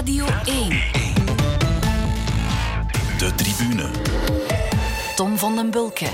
Radio 1. De tribune. Tom van den Bulke.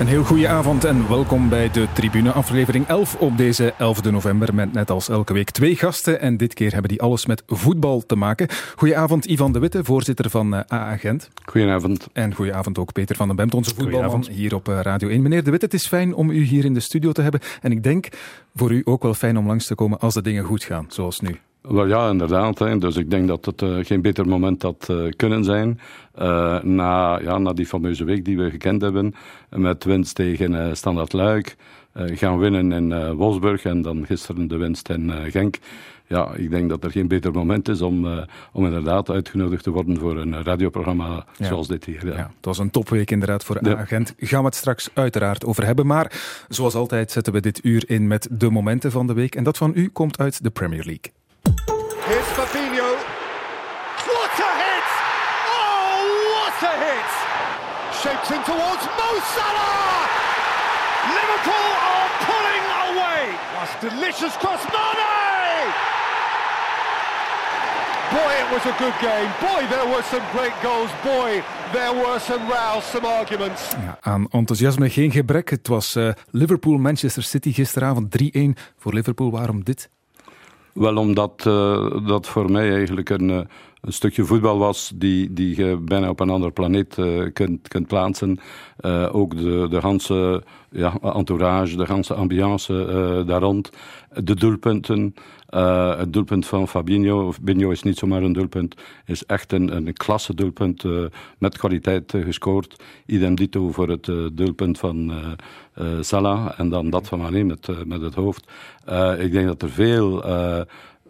Een heel goede avond en welkom bij de Tribune, aflevering 11 op deze 11 november. Met net als elke week twee gasten en dit keer hebben die alles met voetbal te maken. Goedenavond Ivan de Witte, voorzitter van AA Gent. Goedenavond. En goedenavond ook Peter van den Bemt, onze voetbalman hier op uh, Radio 1. Meneer de Witte, het is fijn om u hier in de studio te hebben. En ik denk voor u ook wel fijn om langs te komen als de dingen goed gaan, zoals nu. Wel ja, inderdaad. Hè. Dus ik denk dat het uh, geen beter moment had uh, kunnen zijn. Uh, na, ja, na die fameuze week die we gekend hebben. Met winst tegen Standard Luik. gaan winnen in Wolfsburg en dan gisteren de winst in Genk. Ja, ik denk dat er geen beter moment is om, om inderdaad uitgenodigd te worden voor een radioprogramma ja. zoals dit hier. Ja. ja. het was een topweek inderdaad voor ja. Agent. Gaan we het straks uiteraard over hebben. Maar zoals altijd zetten we dit uur in met de momenten van de week. En dat van u komt uit de Premier League. Here's Fabinho. What a hit! Oh, what a hit! Shapes in towards Mo Salah! Liverpool are pulling away! That's delicious cross, Mane! Boy, it was a good game. Boy, there were some great goals. Boy, there were some rows, some arguments. Ja, aan enthousiasme geen gebrek. Het was uh, Liverpool-Manchester City gisteravond 3-1 voor Liverpool. Waarom dit? Wel omdat uh, dat voor mij eigenlijk een, een stukje voetbal was die, die je bijna op een andere planeet uh, kunt, kunt plaatsen. Uh, ook de, de ganse ja, entourage, de ganse ambiance daar rond. De doelpunten. Uh, het doelpunt van Fabinho, Fabinho is niet zomaar een doelpunt, is echt een, een klasse doelpunt uh, met kwaliteit uh, gescoord. Idem dito voor het doelpunt van Salah en dan dat van Mané met, met het hoofd. ik denk dat er veel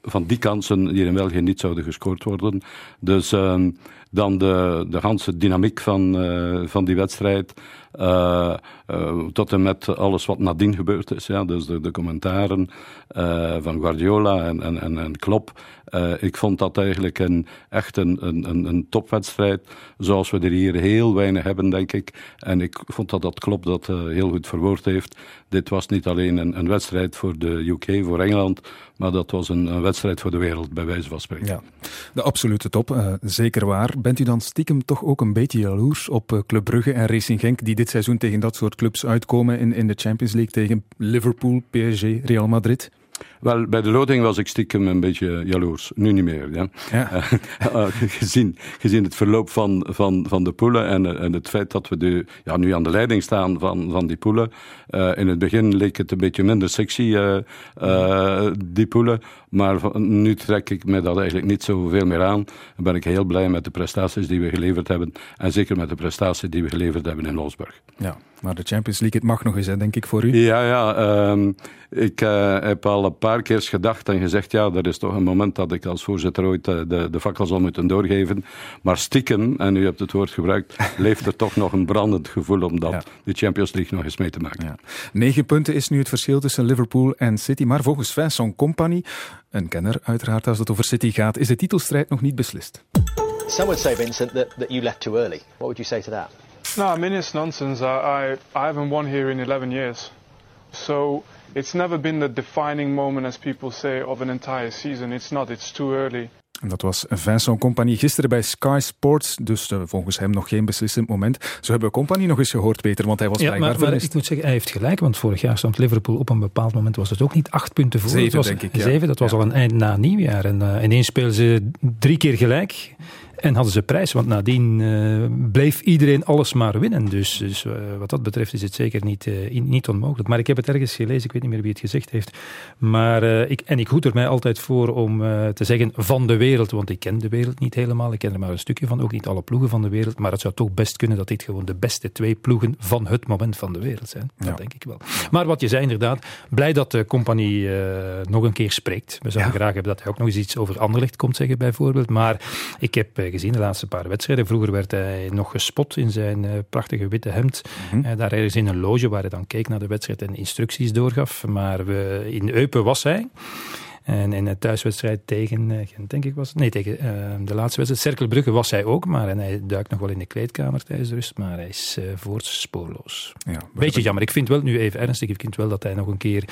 van die kansen hier in België niet zouden gescoord worden. Dus ehm, dan de, de ganse dynamiek van, van die wedstrijd. Uh, uh, tot en met alles wat nadien gebeurd is. Ja, dus de, de commentaren van Guardiola en, en, en, en Klopp. Ik vond dat eigenlijk een, echt een, een, een topwedstrijd. Zoals we er hier heel weinig hebben, denk ik. En ik vond dat dat Klopp dat heel goed verwoord heeft. Dit was niet alleen een, een, wedstrijd voor de UK, voor Engeland. Maar dat was een, een, wedstrijd voor de wereld, bij wijze van spreken. Ja, de absolute top, zeker waar. Bent u dan stiekem toch ook een beetje jaloers op Club Brugge en Racing Genk, die dit seizoen tegen dat soort clubs uitkomen in, in de Champions League tegen Liverpool, PSG, Real Madrid? Wel, bij de loting was ik stiekem een beetje jaloers. Nu niet meer. Ja. ja. Uh, gezien, gezien het verloop van, van, van de poelen en, en het feit dat we de, ja, nu aan de leiding staan van, van die poelen. Uh, in het begin leek het een beetje minder sexy, die poelen. Maar nu trek ik me dat eigenlijk niet zoveel meer aan. Dan ben ik heel blij met de prestaties die we geleverd hebben. En zeker met de prestaties die we geleverd hebben in Wolfsburg. Ja, maar de Champions League, het mag nog eens, hè, denk ik, voor u. Ja, ja. Um, ik uh, heb al een paar keer gedacht en gezegd, ja, er is toch een moment dat ik als voorzitter ooit uh, de, de fakkel zal moeten doorgeven. Maar stiekem, en u hebt het woord gebruikt, leeft er toch nog een brandend gevoel om dat, ja. de Champions League nog eens mee te maken. Ja. Negen punten is nu het verschil tussen Liverpool en City. Maar volgens Vincent Company, een kenner uiteraard als het over City gaat, is de titelstrijd nog niet beslist. Some would say, Vincent, that, that you left too early. What would you say to that? No, I mean, it's nonsense. I, I, I haven't won here in 11 years. So it's never been the defining moment, as people say, of an entire season. It's not, it's too early. En dat was Vincent Compagnie gisteren bij Sky Sports. Dus uh, volgens hem nog geen beslissend moment. Zo hebben we Compagnie nog eens gehoord, Peter, want hij was ja, blijkbaar maar, maar ik moet zeggen, hij heeft gelijk, want vorig jaar stond Liverpool op een bepaald moment, was het ook niet acht punten voor. Zeven, was, denk ik. Ja. Zeven, dat was ja. al een eind na nieuwjaar. En uh, ineens speelden ze drie keer gelijk. En hadden ze prijs, want nadien uh, bleef iedereen alles maar winnen. Dus, dus uh, wat dat betreft is het zeker niet, uh, niet onmogelijk. Maar ik heb het ergens gelezen, ik weet niet meer wie het gezegd heeft. Maar, ik, en ik hoed er mij altijd voor om te zeggen van de wereld, want ik ken de wereld niet helemaal. Ik ken er maar een stukje van, ook niet alle ploegen van de wereld. Maar het zou toch best kunnen dat dit gewoon de beste twee ploegen van het moment van de wereld zijn. Dat ja. denk ik wel. Maar wat je zei inderdaad, blij dat de compagnie nog een keer spreekt. We zouden ja. graag hebben dat hij ook nog eens iets over Anderlecht komt zeggen bijvoorbeeld. Maar ik heb gezien de laatste paar wedstrijden. Vroeger werd hij nog gespot in zijn uh, prachtige witte hemd. Mm -hmm. uh, daar ergens in een loge waar hij dan keek naar de wedstrijd en instructies doorgaf. Maar we, in Eupen was hij. En in de thuiswedstrijd tegen uh, denk ik was Nee, tegen de laatste wedstrijd. Cerkelbrugge was hij ook, maar en hij duikt nog wel in de kleedkamer tijdens de rust. Maar hij is voorts spoorloos. Ja, Beetje jammer. Ik vind wel, nu even ernstig, ik vind wel dat hij nog een keer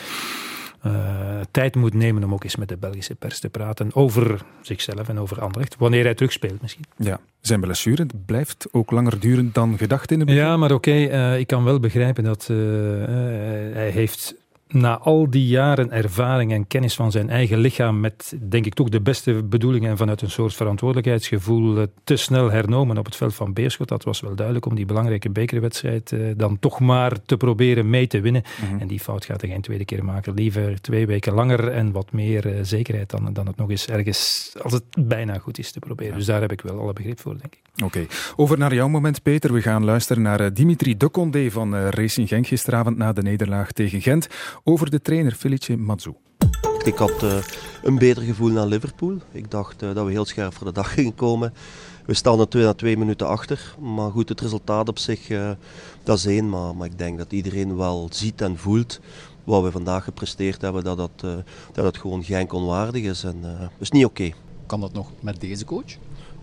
tijd moet nemen om ook eens met de Belgische pers te praten over zichzelf en over Anderlecht. Wanneer hij terugspeelt misschien. Ja, zijn blessure blijft ook langer duren dan gedacht in de begin. Ja, maar oké, ik kan wel begrijpen dat hij heeft na al die jaren ervaring en kennis van zijn eigen lichaam, met denk ik toch de beste bedoelingen en vanuit een soort verantwoordelijkheidsgevoel, eh, te snel hernomen op het veld van Beerschot. Dat was wel duidelijk om die belangrijke bekerwedstrijd eh, dan toch maar te proberen mee te winnen. Mhm. En die fout gaat hij geen tweede keer maken. Liever twee weken langer en wat meer uh, zekerheid dan, dan het nog eens ergens, als het bijna goed is, te proberen. Dus daar heb ik wel alle begrip voor, denk ik. Oké, over naar jouw moment, Peter. We gaan luisteren naar Dimitri Condé van Racing Genk gisteravond na de nederlaag tegen Gent over de trainer Felice Mazzu. Ik had uh, een beter gevoel naar Liverpool. Ik dacht uh, dat we heel scherp voor de dag gingen komen. We staan er twee na twee minuten achter. Maar goed, het resultaat op zich, uh, dat is één. Maar, maar, ik denk dat iedereen wel ziet en voelt wat we vandaag gepresteerd hebben. Dat dat, dat het gewoon geen onwaardig is. En dat is niet oké. Okay. Kan dat nog met deze coach?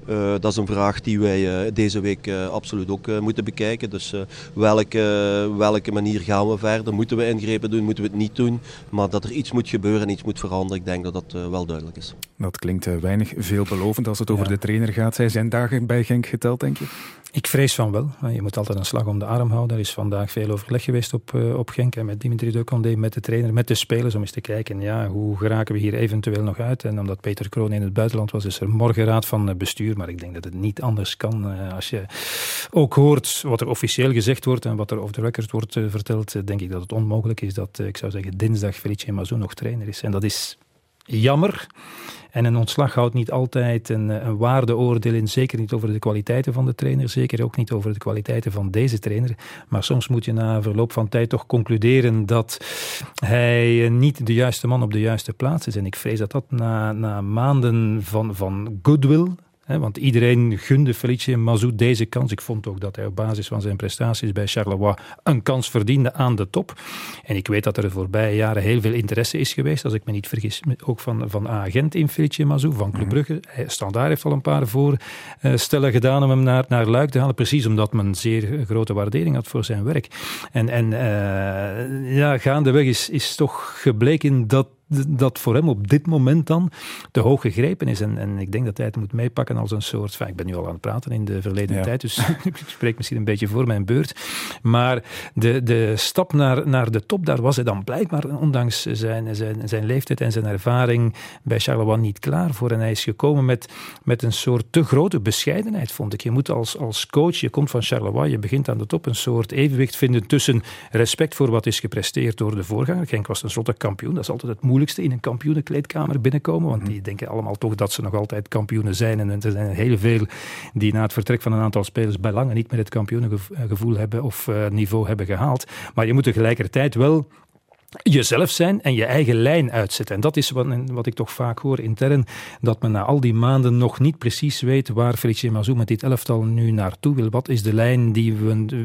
Uh, dat is een vraag die wij uh, deze week uh, absoluut ook moeten bekijken. Dus welke, welke manier gaan we verder? Moeten we ingrepen doen? Moeten we het niet doen? Maar dat er iets moet gebeuren en iets moet veranderen, ik denk dat dat wel duidelijk is. Dat klinkt weinig veelbelovend als het over ja. de trainer gaat. Zij zijn dagen bij Genk geteld, denk je? Ik vrees van wel. Je moet altijd een slag om de arm houden. Er is vandaag veel overleg geweest op, op Genk en met Dimitri Decondé, met de trainer, met de spelers, om eens te kijken, ja, hoe geraken we hier eventueel nog uit? En omdat Peter Kroon in het buitenland was, is er morgen raad van bestuur maar ik denk dat het niet anders kan. Uh, als je ook hoort wat er officieel gezegd wordt en wat er off the record wordt uh, verteld, denk ik dat het onmogelijk is dat, ik zou zeggen, dinsdag Felice Mazou nog trainer is. En dat is jammer. En een ontslag houdt niet altijd een, een waardeoordeel in, zeker niet over de kwaliteiten van de trainer, zeker ook niet over de kwaliteiten van deze trainer. Maar soms moet je na verloop van tijd toch concluderen dat hij niet de juiste man op de juiste plaats is. En ik vrees dat dat na, na maanden van, van goodwill, want iedereen gunde Felice Mazou deze kans. Ik vond ook dat hij op basis van zijn prestaties bij Charleroi een kans verdiende aan de top. En ik weet dat er de voorbije jaren heel veel interesse is geweest, als ik me niet vergis, ook van, van agent in Felice Mazou, van Club. Brugge. Standaard heeft al een paar voorstellen gedaan om hem naar, naar Luik te halen, precies omdat men zeer grote waardering had voor zijn werk. En, en uh, ja, gaandeweg is, is toch gebleken dat dat voor hem op dit moment dan te hoog gegrepen is. En, en ik denk dat hij het moet meepakken als een soort. ik ben nu al aan het praten in de verleden tijd, dus ik spreek misschien een beetje voor mijn beurt. Maar de, de stap naar, naar de top, daar was hij dan blijkbaar, ondanks zijn, zijn, zijn leeftijd en zijn ervaring, bij Charleroi niet klaar voor. En hij is gekomen met, met een soort te grote bescheidenheid, vond ik. Je moet als, als coach, je komt van Charleroi, je begint aan de top, een soort evenwicht vinden tussen respect voor wat is gepresteerd door de voorganger. Genk was tenslotte kampioen, dat is altijd het moeilijkste in een kampioenenkleedkamer binnenkomen. Want die denken allemaal toch dat ze nog altijd kampioenen zijn. En er zijn heel veel die na het vertrek van een aantal spelers bij lange niet meer het kampioenengevoel hebben of uh, niveau hebben gehaald. Maar je moet tegelijkertijd wel jezelf zijn en je eigen lijn uitzetten. En dat is wat, wat, ik toch vaak hoor intern, dat men na al die maanden nog niet precies weet waar Felice Mazou met dit elftal nu naartoe wil. Wat is de lijn die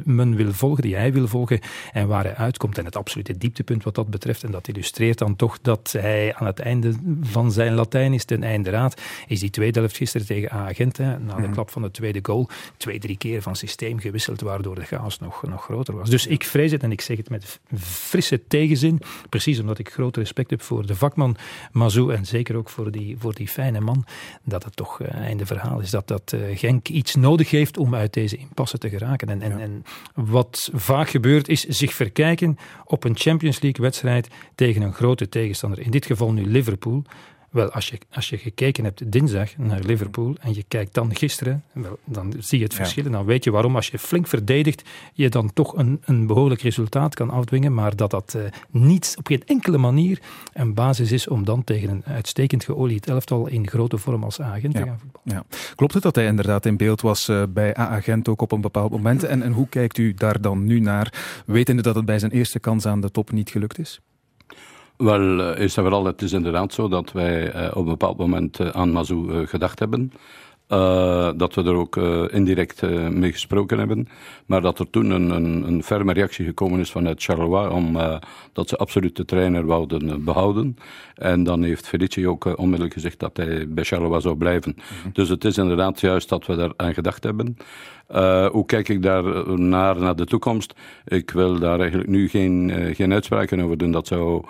men wil volgen, die hij wil volgen en waar hij uitkomt. En het absolute dieptepunt wat dat betreft, en dat illustreert dan toch dat hij aan het einde van zijn Latijn is, ten einde raad, is die tweede helft gisteren tegen Agent, na de mhm. klap van de tweede goal, twee, drie keer van systeem gewisseld, waardoor de chaos nog, nog groter was. Dus ik vrees het, en ik zeg het met frisse tegenzin, Precies omdat ik groot respect heb voor de vakman Mazou en zeker ook voor die, voor die fijne man. Dat het toch uh, einde verhaal is dat, dat uh, Genk iets nodig heeft om uit deze impasse te geraken. En, en, en wat vaak gebeurt is zich verkijken op een Champions League wedstrijd tegen een grote tegenstander. In dit geval nu Liverpool. Wel, als je, als je gekeken hebt dinsdag naar Liverpool en je kijkt dan gisteren, wel, dan zie je het verschil. En dan weet je waarom, als je flink verdedigt, je dan toch een, een behoorlijk resultaat kan afdwingen. Maar dat dat uh, niet op geen enkele manier een basis is om dan tegen een uitstekend geolied elftal in grote vorm als agent te gaan voetballen. Ja. Klopt het dat hij inderdaad in beeld was uh, bij agent ook op een bepaald moment? En, en hoe kijkt u daar dan nu naar, wetende dat het bij zijn eerste kans aan de top niet gelukt is? Wel, eh, is dat vooral, het is inderdaad zo dat wij uh, op een bepaald moment uh, aan Mazou gedacht hebben. dat we er ook indirect mee gesproken hebben. Maar dat er toen een, een, een ferme reactie gekomen is vanuit Charleroi om dat ze absoluut de trainer wouden behouden. En dan heeft Felice ook onmiddellijk gezegd dat hij bij Charleroi zou blijven. Mhm. Dus het is inderdaad juist dat we daar aan gedacht hebben. Uh, hoe kijk ik daar naar, naar de toekomst? Ik wil daar eigenlijk nu geen, uh, geen uitspraken over doen. Dat zou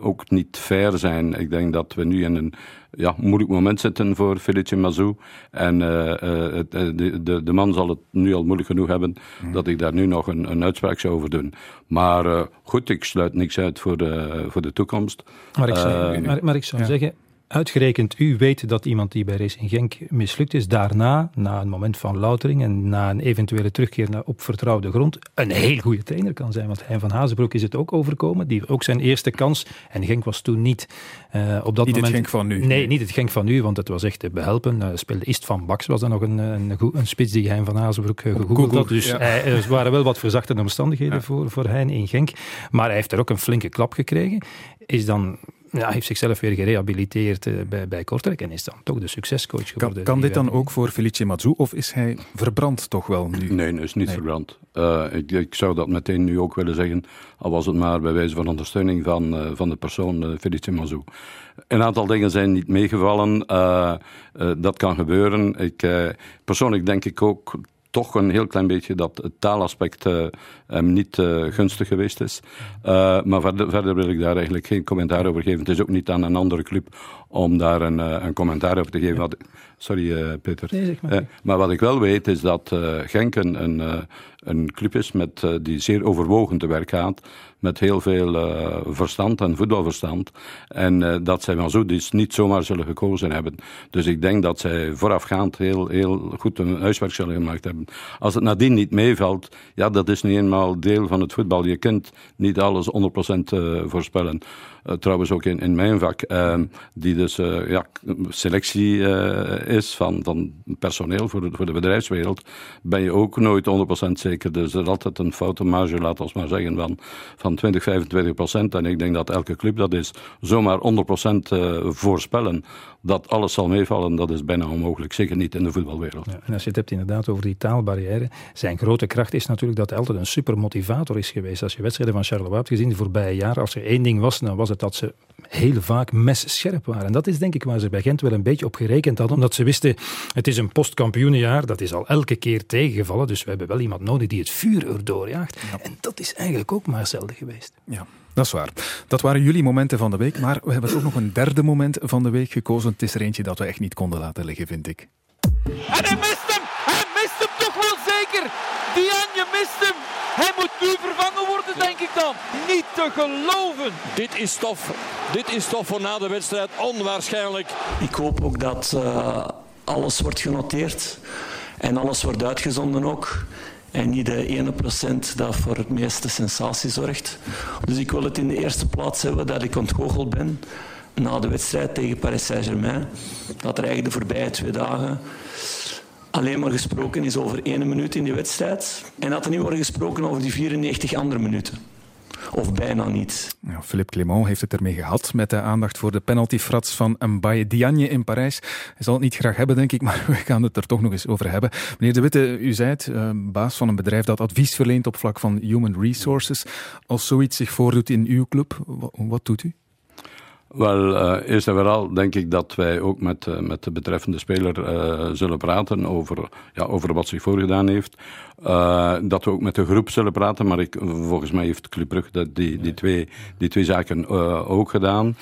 ook niet fair zijn. Ik denk dat we nu in een ja, moeilijk moment zitten voor Felice Mazou. En de, de, de, man zal het nu al moeilijk genoeg hebben mhm. dat ik daar nu nog een, een uitspraak zou over doen. Maar goed, ik sluit niks uit voor de, voor de toekomst. Maar ik zou, maar, maar ik zou zeggen, Uitgerekend u weet dat iemand die bij Racing Genk mislukt is, daarna, na een moment van loutering en na een eventuele terugkeer naar op vertrouwde grond, een heel goede trainer kan zijn. Want Hein van Hazenbroek is het ook overkomen, die ook zijn eerste kans. En Genk was toen niet uh, op dat niet moment... het Genk van nu. Nee, niet het Genk van nu, want het was echt behelpen. Uh, speelde Ist van Baks, was dan nog een, een, een spits die Hein van Hazenbroek uh, gegoogeld had. Dus er waren wel wat verzachte omstandigheden voor, voor Hein in Genk. Maar hij heeft er ook een flinke klap gekregen. Is dan ja, heeft zichzelf weer gerehabiliteerd uh, bij, bij Kortrijk en is dan toch de succescoach geworden. Kan, kan dit dan ook voor Felice Mazou of is hij verbrand toch wel nu? Nee, hij is niet verbrand. Uh, ik, ik, zou dat meteen nu ook willen zeggen, al was het maar bij wijze van ondersteuning van, uh, van de persoon Felice Mazou. Een aantal dingen zijn niet meegevallen. dat kan gebeuren. Ik, persoonlijk denk ik ook toch een heel klein beetje dat het taalaspect hem niet uh, gunstig geweest is. Uh, maar verder, wil ik daar eigenlijk geen commentaar over geven. Het is ook niet aan een andere club om daar een, een commentaar over te geven. Wat, sorry, Peter. Nee, maar. maar. wat ik wel weet is dat Genk een, een, een, club is met, die zeer overwogen te werk gaat met heel veel verstand en voetbalverstand. En dat zij van zo dus niet zomaar zullen gekozen hebben. Dus ik denk dat zij voorafgaand heel, heel goed een huiswerk zullen gemaakt hebben. Als het nadien niet meevalt, ja, dat is nu eenmaal deel van het voetbal. Je kunt niet alles 100% uh, voorspellen. Uh, trouwens ook in, in mijn vak, uh, die dus uh, ja, selectie is van, van personeel voor de, voor de bedrijfswereld, ben je ook nooit 100% zeker. Dus er is altijd een foute marge, laten we maar zeggen, van, van 20, 25 procent. En ik denk dat elke club dat is zomaar 100 procent voorspellen dat alles zal meevallen, dat is bijna onmogelijk. Zeker niet in de voetbalwereld. Ja, en als je het hebt inderdaad over die taalbarrière, zijn grote kracht is natuurlijk dat hij altijd een super motivator is geweest. Als je wedstrijden van Charleroi hebt gezien de voorbije jaren, als er één ding was, dan was het dat ze heel vaak messcherp waren. En dat is denk ik waar ze bij Gent wel een beetje op gerekend hadden, omdat ze wisten, het is een postkampioenenjaar, dat is al elke keer tegengevallen, dus we hebben wel iemand nodig die het vuur erdoor jaagt. En dat is eigenlijk ook maar zelden geweest. Ja. Dat is waar. Dat waren jullie momenten van de week, maar we hebben ook nog een derde moment van de week gekozen. Het is er eentje dat we echt niet konden laten liggen, vind ik. En hij mist hem! Hij mist hem toch wel zeker! Dianje mist hem! Hij moet nu vervangen worden, denk ik dan. Niet te geloven. Dit is stof. Dit is stof voor na de wedstrijd. Onwaarschijnlijk. Ik hoop ook dat uh, alles wordt genoteerd. En alles wordt uitgezonden ook. En niet de ene procent dat voor het meeste sensatie zorgt. Dus ik wil het in de eerste plaats hebben dat ik ontgoocheld ben na de wedstrijd tegen Paris Saint-Germain. Dat er eigenlijk de voorbije twee dagen alleen maar gesproken is over één minuut in die wedstrijd. En dat er niet wordt gesproken over die 94 andere minuten. Of bijna niet. Ja, Philippe Clément heeft het ermee gehad met de aandacht voor de penaltyfrats van Mbaye Diagne in Parijs. Hij zal het niet graag hebben, denk ik, maar we gaan het er toch nog eens over hebben. Meneer De Witte, u zei het, uh, baas van een bedrijf dat advies verleent op vlak van human resources. Als zoiets zich voordoet in uw club, wat doet u? Wel, uh, eerst en vooral denk ik dat wij ook met, uh, met de betreffende speler uh, zullen praten over, ja, over wat zich voorgedaan heeft. Dat we ook met de groep zullen praten, maar ik, volgens mij heeft Club Brugge die, die, twee, die twee zaken ook gedaan.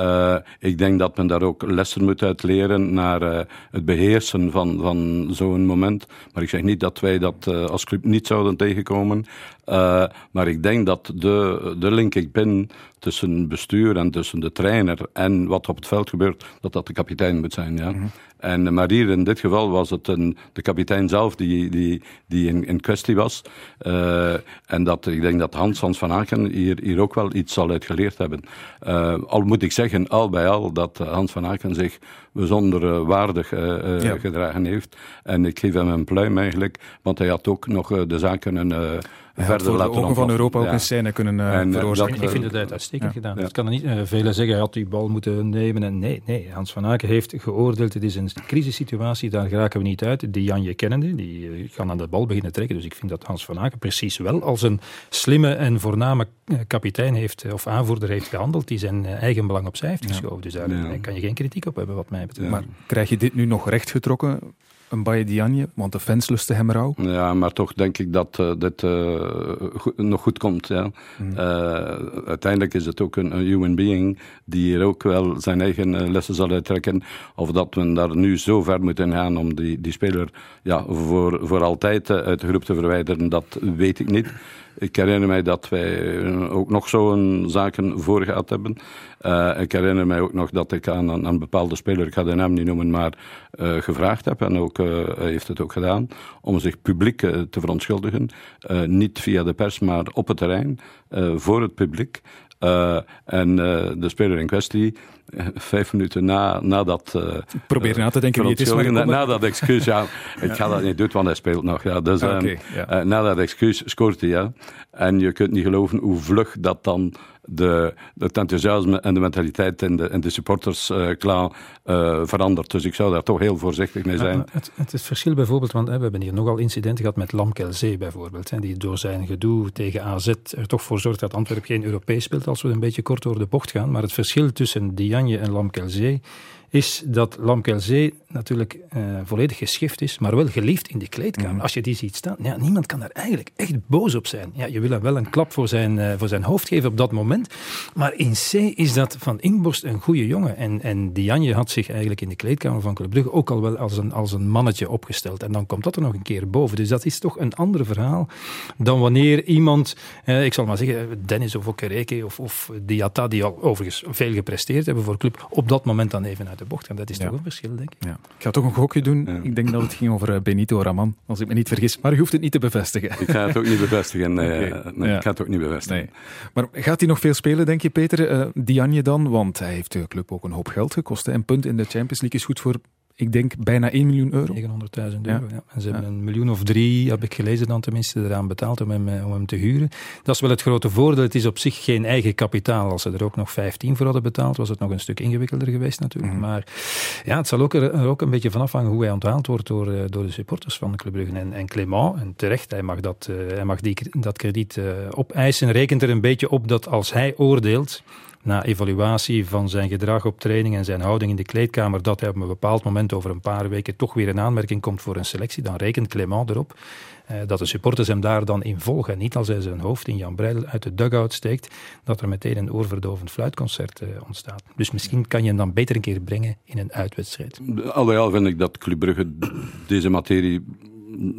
Uh, ik denk dat men daar ook lessen moet uit leren naar het beheersen van, van zo'n moment. Maar ik zeg niet dat wij dat als club niet zouden tegenkomen. maar ik denk dat de, de link ik ben tussen bestuur en tussen de trainer en wat op het veld gebeurt, dat dat de kapitein moet zijn. Ja. Mm -hmm. En, maar hier in dit geval was het een, de kapitein zelf die, die, die in, in kwestie was. Uh, en dat, ik denk dat Hans, Hans van Aken hier, hier ook wel iets zal uit geleerd hebben. Uh, al moet ik zeggen, al bij al, dat Hans van Aken zich bijzonder uh, waardig ja. gedragen heeft. En ik geef hem een pluim eigenlijk, want hij had ook nog de zaken een hij verder voor de ogen van Europa ook een scène kunnen uh, en, veroorzaken. ik vind het uitstekend ja. gedaan. Dat kan er niet. Uh, velen zeggen, hij had die bal moeten nemen. En nee, nee, Hans van Aken heeft geoordeeld. Het is een crisissituatie, daar geraken we niet uit. Die Janje kennende, die uh, gaan aan de bal beginnen trekken. Dus ik vind dat Hans van Aken precies wel als een slimme en voorname kapitein heeft, of aanvoerder heeft gehandeld, die zijn eigen belang opzij heeft geschoven. Dus daar kan je geen kritiek op hebben, wat mij betreft. Maar krijg je dit nu nog rechtgetrokken? Een Baye Diagne, want de fans lusten hem rauw. Ja, maar toch denk ik dat uh, dit uh, goed, nog goed komt. Ja. Mm. Uh, uiteindelijk is het ook een, een, human being die hier ook wel zijn eigen lessen zal uittrekken. Of dat we daar nu zo ver moeten gaan om die, die speler ja, voor, voor altijd uit de groep te verwijderen, dat weet ik niet. Ik herinner mij dat wij ook nog zo'n zaken voor gehad hebben. Uh, ik herinner mij ook nog dat ik aan, een bepaalde speler, ik ga de naam niet noemen, maar uh, gevraagd heb, en ook, heeft het ook gedaan, om zich publiek te verontschuldigen. niet via de pers, maar op het terrein, voor het publiek. en de speler in kwestie vijf minuten na, na dat... Uh, Probeer na te denken wie het is. Maar na, na dat excuus, ja. ik ga dat niet doen, want hij speelt nog. Ja. Dus, okay, um, ja. uh, na dat excuus scoort hij, ja. En je kunt niet geloven hoe vlug dat dan de, het enthousiasme en de mentaliteit in de, in de supporters uh, klaar verandert. Dus ik zou daar toch heel voorzichtig mee zijn. Het, het, het, verschil bijvoorbeeld, want hè, we hebben hier nogal incidenten gehad met Lamkelzee bijvoorbeeld. Hè, die door zijn gedoe tegen AZ er toch voor zorgt dat Antwerpen geen Europees speelt als we een beetje kort door de bocht gaan. Maar het verschil tussen Dianje en Lamkelzee is dat Lamkelzee natuurlijk uh, volledig geschift is, maar wel geliefd in de kleedkamer. Mm. Als je die ziet staan, ja, niemand kan daar eigenlijk echt boos op zijn. Ja, je wil hem wel een klap voor zijn, uh, voor zijn hoofd geven op dat moment. Maar in C is dat van Inborst een goede jongen. En, en Dianje had zich eigenlijk in de kleedkamer van Club Brugge ook al wel als een, als een mannetje opgesteld. En dan komt dat er nog een keer boven. Dus dat is toch een ander verhaal dan wanneer iemand, uh, ik zal maar zeggen, Dennis of Okereke of, of Diatta, die al overigens veel gepresteerd hebben voor Club, op dat moment dan even uit de bocht gaan. Dat is ja. toch een verschil, denk ik. Ja. Ik ga toch een gokje doen. Ja. Ik denk dat het ging over Benito Raman, als ik me niet vergis. Maar je hoeft het niet te bevestigen. Ik ga het ook niet bevestigen. Nee, okay. nee ja. ik ga het ook niet bevestigen. Nee. Maar gaat hij nog veel spelen, denk je, Peter? Uh, Dianje dan? Want hij heeft de club ook een hoop geld gekost. Hè. Een punt in de Champions League is goed voor ik denk bijna 1 miljoen euro. 900.000 euro, ja. ja. En ze hebben een miljoen of drie, heb ik gelezen dan tenminste, eraan betaald om hem, om hem te huren. Dat is wel het grote voordeel. Het is op zich geen eigen kapitaal. Als ze er ook nog 15 voor hadden betaald, was het nog een stuk ingewikkelder geweest natuurlijk. Mm -hmm. Maar ja, het zal ook er, er, ook een beetje van afhangen hoe hij onthaald wordt door, door de supporters van Club Brugge. En, en Clément, en terecht, hij mag, dat, uh, hij mag die, dat krediet uh, opeisen. Rekent er een beetje op dat als hij oordeelt na evaluatie van zijn gedrag op training en zijn houding in de kleedkamer, dat hij op een bepaald moment over een paar weken toch weer in aanmerking komt voor een selectie, dan rekent Clément erop eh, dat de supporters hem daar dan in volgen. Niet als hij zijn hoofd in Jan Breidel uit de dugout steekt, dat er meteen een oorverdovend fluitconcert eh, ontstaat. Dus misschien kan je hem dan beter een keer brengen in een uitwedstrijd. Alhoewel vind ik dat Club Brugge deze materie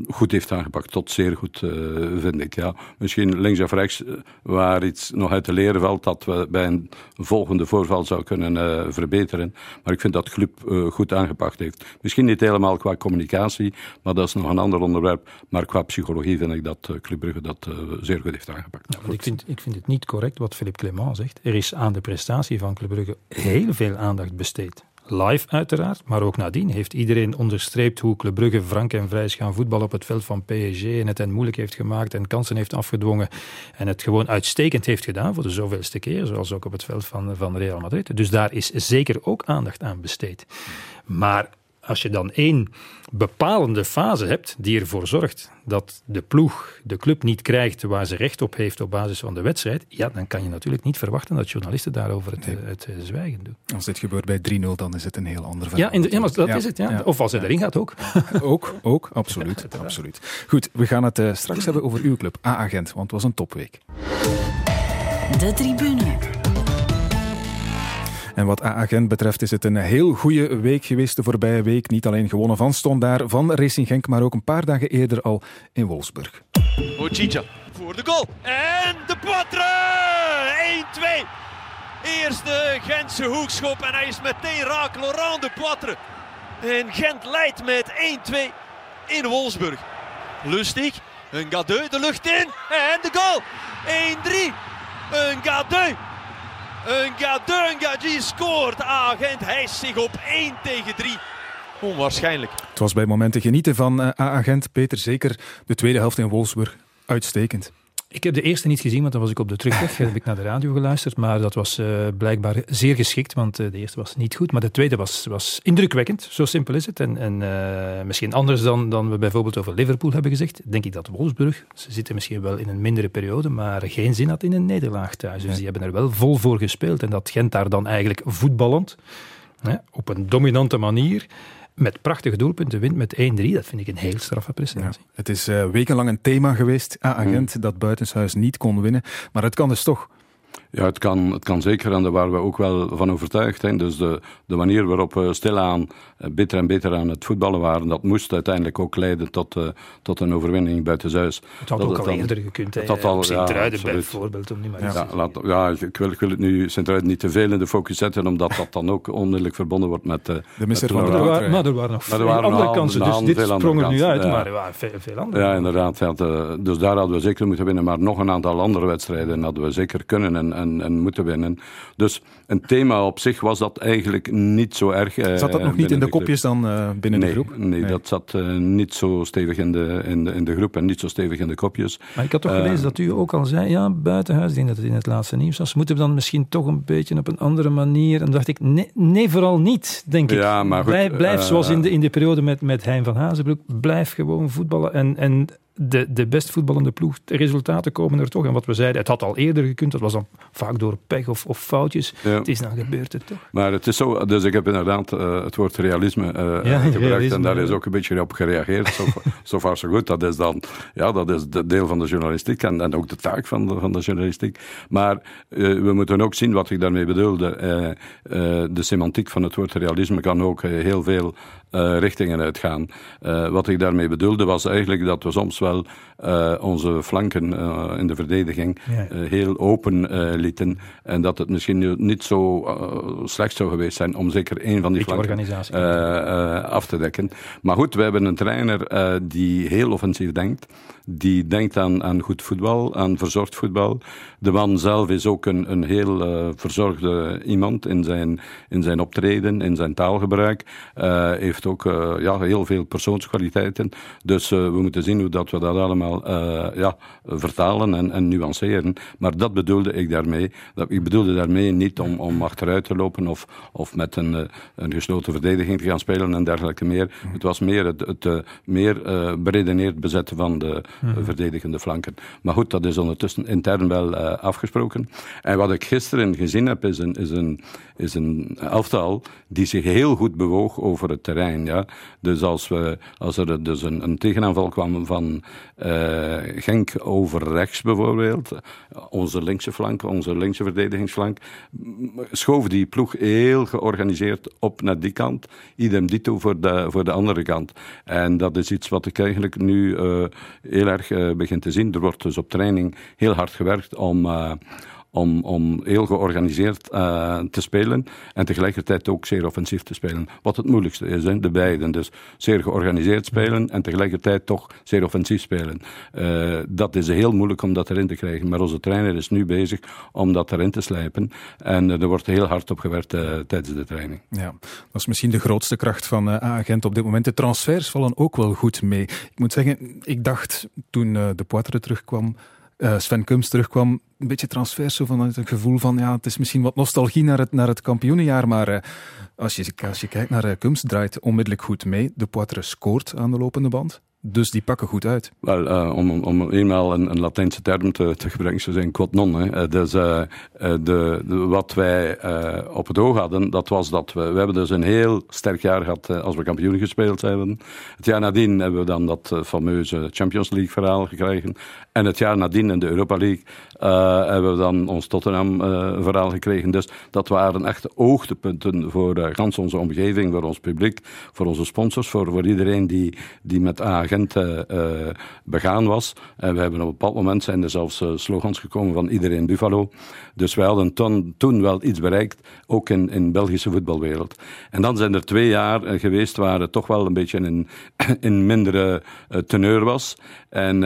goed heeft aangepakt. Tot zeer goed, uh, vind ik. Ja. Misschien links of rechts, waar iets nog uit te leren valt, dat we bij een volgende voorval zou kunnen uh, verbeteren. Maar ik vind dat club goed aangepakt heeft. Misschien niet helemaal qua communicatie, maar dat is nog een ander onderwerp. Maar qua psychologie vind ik dat Club Brugge dat zeer goed heeft aangepakt. Ik, vind, ik vind het niet correct wat Philippe Clement zegt. Er is aan de prestatie van Club Brugge heel veel aandacht besteed live uiteraard, maar ook nadien heeft iedereen onderstreept hoe Club Brugge frank en vrij is gaan voetballen op het veld van PSG en het hen moeilijk heeft gemaakt en kansen heeft afgedwongen en het gewoon uitstekend heeft gedaan voor de zoveelste keer, zoals ook op het veld van, van Real Madrid. Dus daar is zeker ook aandacht aan besteed. Maar als je dan één bepalende fase hebt die ervoor zorgt dat de ploeg de club niet krijgt waar ze recht op heeft op basis van de wedstrijd, ja, dan kan je natuurlijk niet verwachten dat journalisten daarover het, nee. het, het zwijgen doen. Als dit gebeurt bij 3-0, dan is het een heel ander verhaal. Ja, in de, ja maar dat ja. is het. Ja. ja. Of als hij erin gaat ook. ook, ook, absoluut. absoluut. Goed, we gaan het uh, straks hebben over uw club, A-agent, want het was een topweek. De tribune. En wat A-agent betreft is het een heel goede week geweest de voorbije week. Niet alleen gewonnen van Stond van Racing Genk, maar ook een paar dagen eerder al in Wolfsburg. Ochicha voor de goal. En de Poitre! 1-2. Eerste Gentse hoekschop en hij is meteen raak. Laurent de Poitre. En Gent leidt met 1-2 in Wolfsburg. Lustig. Een Gadeu de lucht in. En de goal. 1-3. Een Gadeu. Een Gadungaji scoort. Agent hijst zich op 1 tegen 3. Onwaarschijnlijk. Het was bij momenten genieten van uh, A-agent Peter. Zeker de tweede helft in Wolfsburg. Uitstekend. Ik heb de eerste niet gezien, want dan was ik op de terugweg. heb ik naar de radio geluisterd. Maar dat was uh, blijkbaar zeer geschikt, want uh, de eerste was niet goed. Maar de tweede was, was indrukwekkend. Zo simpel is het. En, en uh, misschien anders dan, dan we bijvoorbeeld over Liverpool hebben gezegd. Denk ik dat Wolfsburg, ze zitten misschien wel in een mindere periode, maar geen zin had in een nederlaag thuis. Dus die hebben er wel vol voor gespeeld. En dat Gent daar dan eigenlijk voetballend, hè, op een dominante manier met prachtige doelpunten wint met 1-3. Dat vind ik een heel straffe prestatie. Ja, het is uh, wekenlang een thema geweest, A-agent, mm. dat buitenshuis niet kon winnen. Maar het kan dus toch. Ja, het kan, het kan zeker en daar waren we ook wel van overtuigd. Hè. Dus de, de manier waarop we stilaan eh, beter en beter aan het voetballen waren, dat moest uiteindelijk ook leiden tot, uh, tot een overwinning buitenhuis. Het had dat ook al eerder gekund, hè. Dat al, Sint-Truiden ja, bijvoorbeeld, om niet maar ja, laat, ja, ik wil, ik wil het nu Sint-Truiden niet te veel in de focus zetten, omdat dat dan ook onmiddellijk verbonden wordt met... Uh, de misser van de maar, maar er waren nog veel andere kansen, dus dit sprong er nu uit, ja. maar er waren veel, veel andere. Ja, inderdaad. Ja, dus daar hadden we zeker moeten winnen, maar nog een aantal andere wedstrijden hadden we zeker kunnen en, en, en moeten winnen. Dus een thema op zich was dat eigenlijk niet zo erg. Eh, zat dat nog niet in de, kopjes dan uh, binnen nee, de groep? Nee, nee. dat zat uh, niet zo stevig in de, in, de, in de groep en niet zo stevig in de kopjes. Maar ik had toch gelezen dat u ook al zei, ja, buitenhuis, ik denk dat het in het laatste nieuws was, moeten we dan misschien toch een beetje op een andere manier? En dan dacht ik, nee, nee vooral niet, denk ik. Ja, maar goed, blijf, blijf zoals in de, in de periode met, met Hein van Hazenbroek, blijf gewoon voetballen en... en de, de best voetballende ploeg, de resultaten komen er toch. En wat we zeiden, het had al eerder gekund, dat was dan vaak door pech of, of foutjes. Het is dan gebeurd het toch. Maar het is zo, dus ik heb inderdaad uh, het woord realisme uh, ja, gebruikt realisme, en daar is ook een beetje op gereageerd. Zo, zo ver zo goed. Dat is dan, ja, dat is de deel van de journalistiek en, en ook de taak van de, van de journalistiek. Maar uh, we moeten ook zien wat ik daarmee bedoelde. de semantiek van het woord realisme kan ook heel veel richtingen uitgaan. wat ik daarmee bedoelde was eigenlijk dat we soms wel uh, onze flanken uh, in de verdediging uh, heel open lieten. En dat het misschien niet zo slecht zou geweest zijn om zeker één van die flanken af te dekken. Maar goed, we hebben een trainer die heel offensief denkt. Die denkt aan, aan goed voetbal, aan verzorgd voetbal. De man zelf is ook een, een heel verzorgde iemand in zijn, in zijn optreden, in zijn taalgebruik. heeft ook ja, heel veel persoonskwaliteiten. Dus we moeten zien hoe dat we dat allemaal uh, ja, vertalen en, en, nuanceren. Maar dat bedoelde ik daarmee. Dat, ik bedoelde daarmee niet om, om achteruit te lopen of, of met een, uh, een gesloten verdediging te gaan spelen en dergelijke meer. Het was meer het, het uh, meer beredeneerd bezetten van de mhm. verdedigende flanken. Maar goed, dat is ondertussen intern wel afgesproken. En wat ik gisteren gezien heb, is een, is een, is een elftal die zich heel goed bewoog over het terrein. Ja? Dus als, we, als er dus een, een tegenaanval kwam van uh, Genk over rechts bijvoorbeeld, onze linkse flank, onze linkse verdedigingsflank, schoof die ploeg heel georganiseerd op naar die kant. Idem dito voor de, voor de andere kant. En dat is iets wat ik eigenlijk nu uh, heel erg begin te zien. Er wordt dus op training heel hard gewerkt om om, om heel georganiseerd uh, te spelen en tegelijkertijd ook zeer offensief te spelen. Wat het moeilijkste is, hè, de beiden. Dus zeer georganiseerd spelen en tegelijkertijd toch zeer offensief spelen. Uh, dat is heel moeilijk om dat erin te krijgen. Maar onze trainer is nu bezig om dat erin te slijpen. En er wordt heel hard op gewerkt tijdens de training. Ja, dat is misschien de grootste kracht van A-agent op dit moment. De transfers vallen ook wel goed mee. Ik moet zeggen, ik dacht toen de Poitre terugkwam uh, Sven Kums terugkwam, een beetje transfers, zo van het gevoel van ja, het is misschien wat nostalgie naar het, naar het kampioenenjaar, maar uh, als, je, als je kijkt naar uh, Kums, draait onmiddellijk goed mee. De Poitre scoort aan de lopende band. Dus die pakken goed uit. Uh, om, om eenmaal een, een Latijnse term te, te gebruiken, ze zijn quod non. Uh, dus uh, de, de, wat wij op het oog hadden, dat was dat we, we hebben dus een heel sterk jaar gehad als we kampioen gespeeld hebben. Het jaar nadien hebben we dan dat fameuze Champions League verhaal gekregen. En het jaar nadien in de Europa League hebben we dan ons Tottenham verhaal gekregen. Dus dat waren echt oogtepunten voor gans onze omgeving, voor ons publiek, voor onze sponsors, voor, voor iedereen die, die met AG uh, begaan was. En we hebben op een bepaald moment zijn er zelfs uh, slogans gekomen van iedereen Buffalo. Dus wij hadden toen, toen wel iets bereikt, ook in, in Belgische voetbalwereld. En dan zijn er twee jaar geweest waar het toch wel een beetje in, in mindere teneur was. En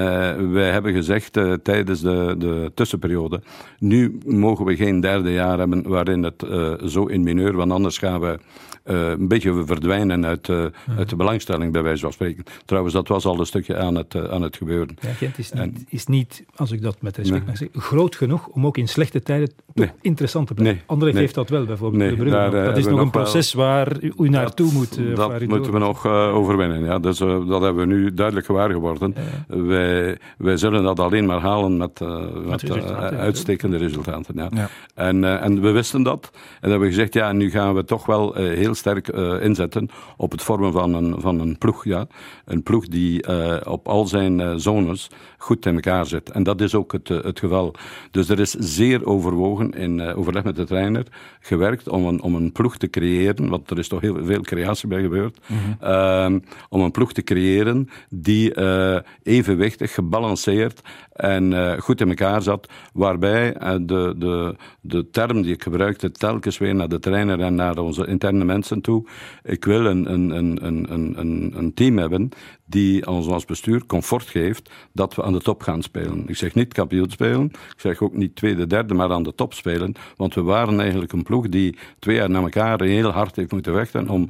wij hebben gezegd tijdens de, de tussenperiode, nu mogen we geen derde jaar hebben waarin het zo in mineur, want anders gaan we een beetje verdwijnen uit, uit de belangstelling bij wijze van spreken. Trouwens, dat was al een stukje aan het, aan het gebeuren. Ja, Gent is niet, is niet, als ik dat met respect mag zeggen, groot genoeg om ook in slechte tijden nee. interessant te blijven. Nee. Anderlecht heeft dat wel, bijvoorbeeld. de Brugge, dat is nog een proces waar u naartoe moet. dat moeten we nog overwinnen. Ja. Dus, dat hebben we nu duidelijk gewaar geworden. Wij, wij zullen dat alleen maar halen met, met, met uitstekende resultaten. Ja. ja. En, en we wisten dat. En hebben we gezegd, ja, nu gaan we toch wel heel sterk inzetten op het vormen van een, van een ploeg. Ja. Een ploeg die uh, op al zijn uh, zones goed in elkaar zit. En dat is ook het, uh, het geval. Dus er is zeer overwogen in overleg met de trainer gewerkt om een, om een ploeg te creëren, want er is toch heel veel creatie bij gebeurd, mm -hmm. om een ploeg te creëren die evenwichtig, gebalanceerd en goed in elkaar zat, waarbij de, de, de term die ik gebruikte telkens weer naar de trainer en naar onze interne mensen toe, ik wil een, een, een, een, een, een team hebben die ons als bestuur comfort geeft dat we aan de top gaan spelen. Ik zeg niet kampioen spelen, ik zeg ook niet tweede, derde, maar aan de top spelen. Want we waren eigenlijk een ploeg die twee jaar na elkaar heel hard heeft moeten vechten om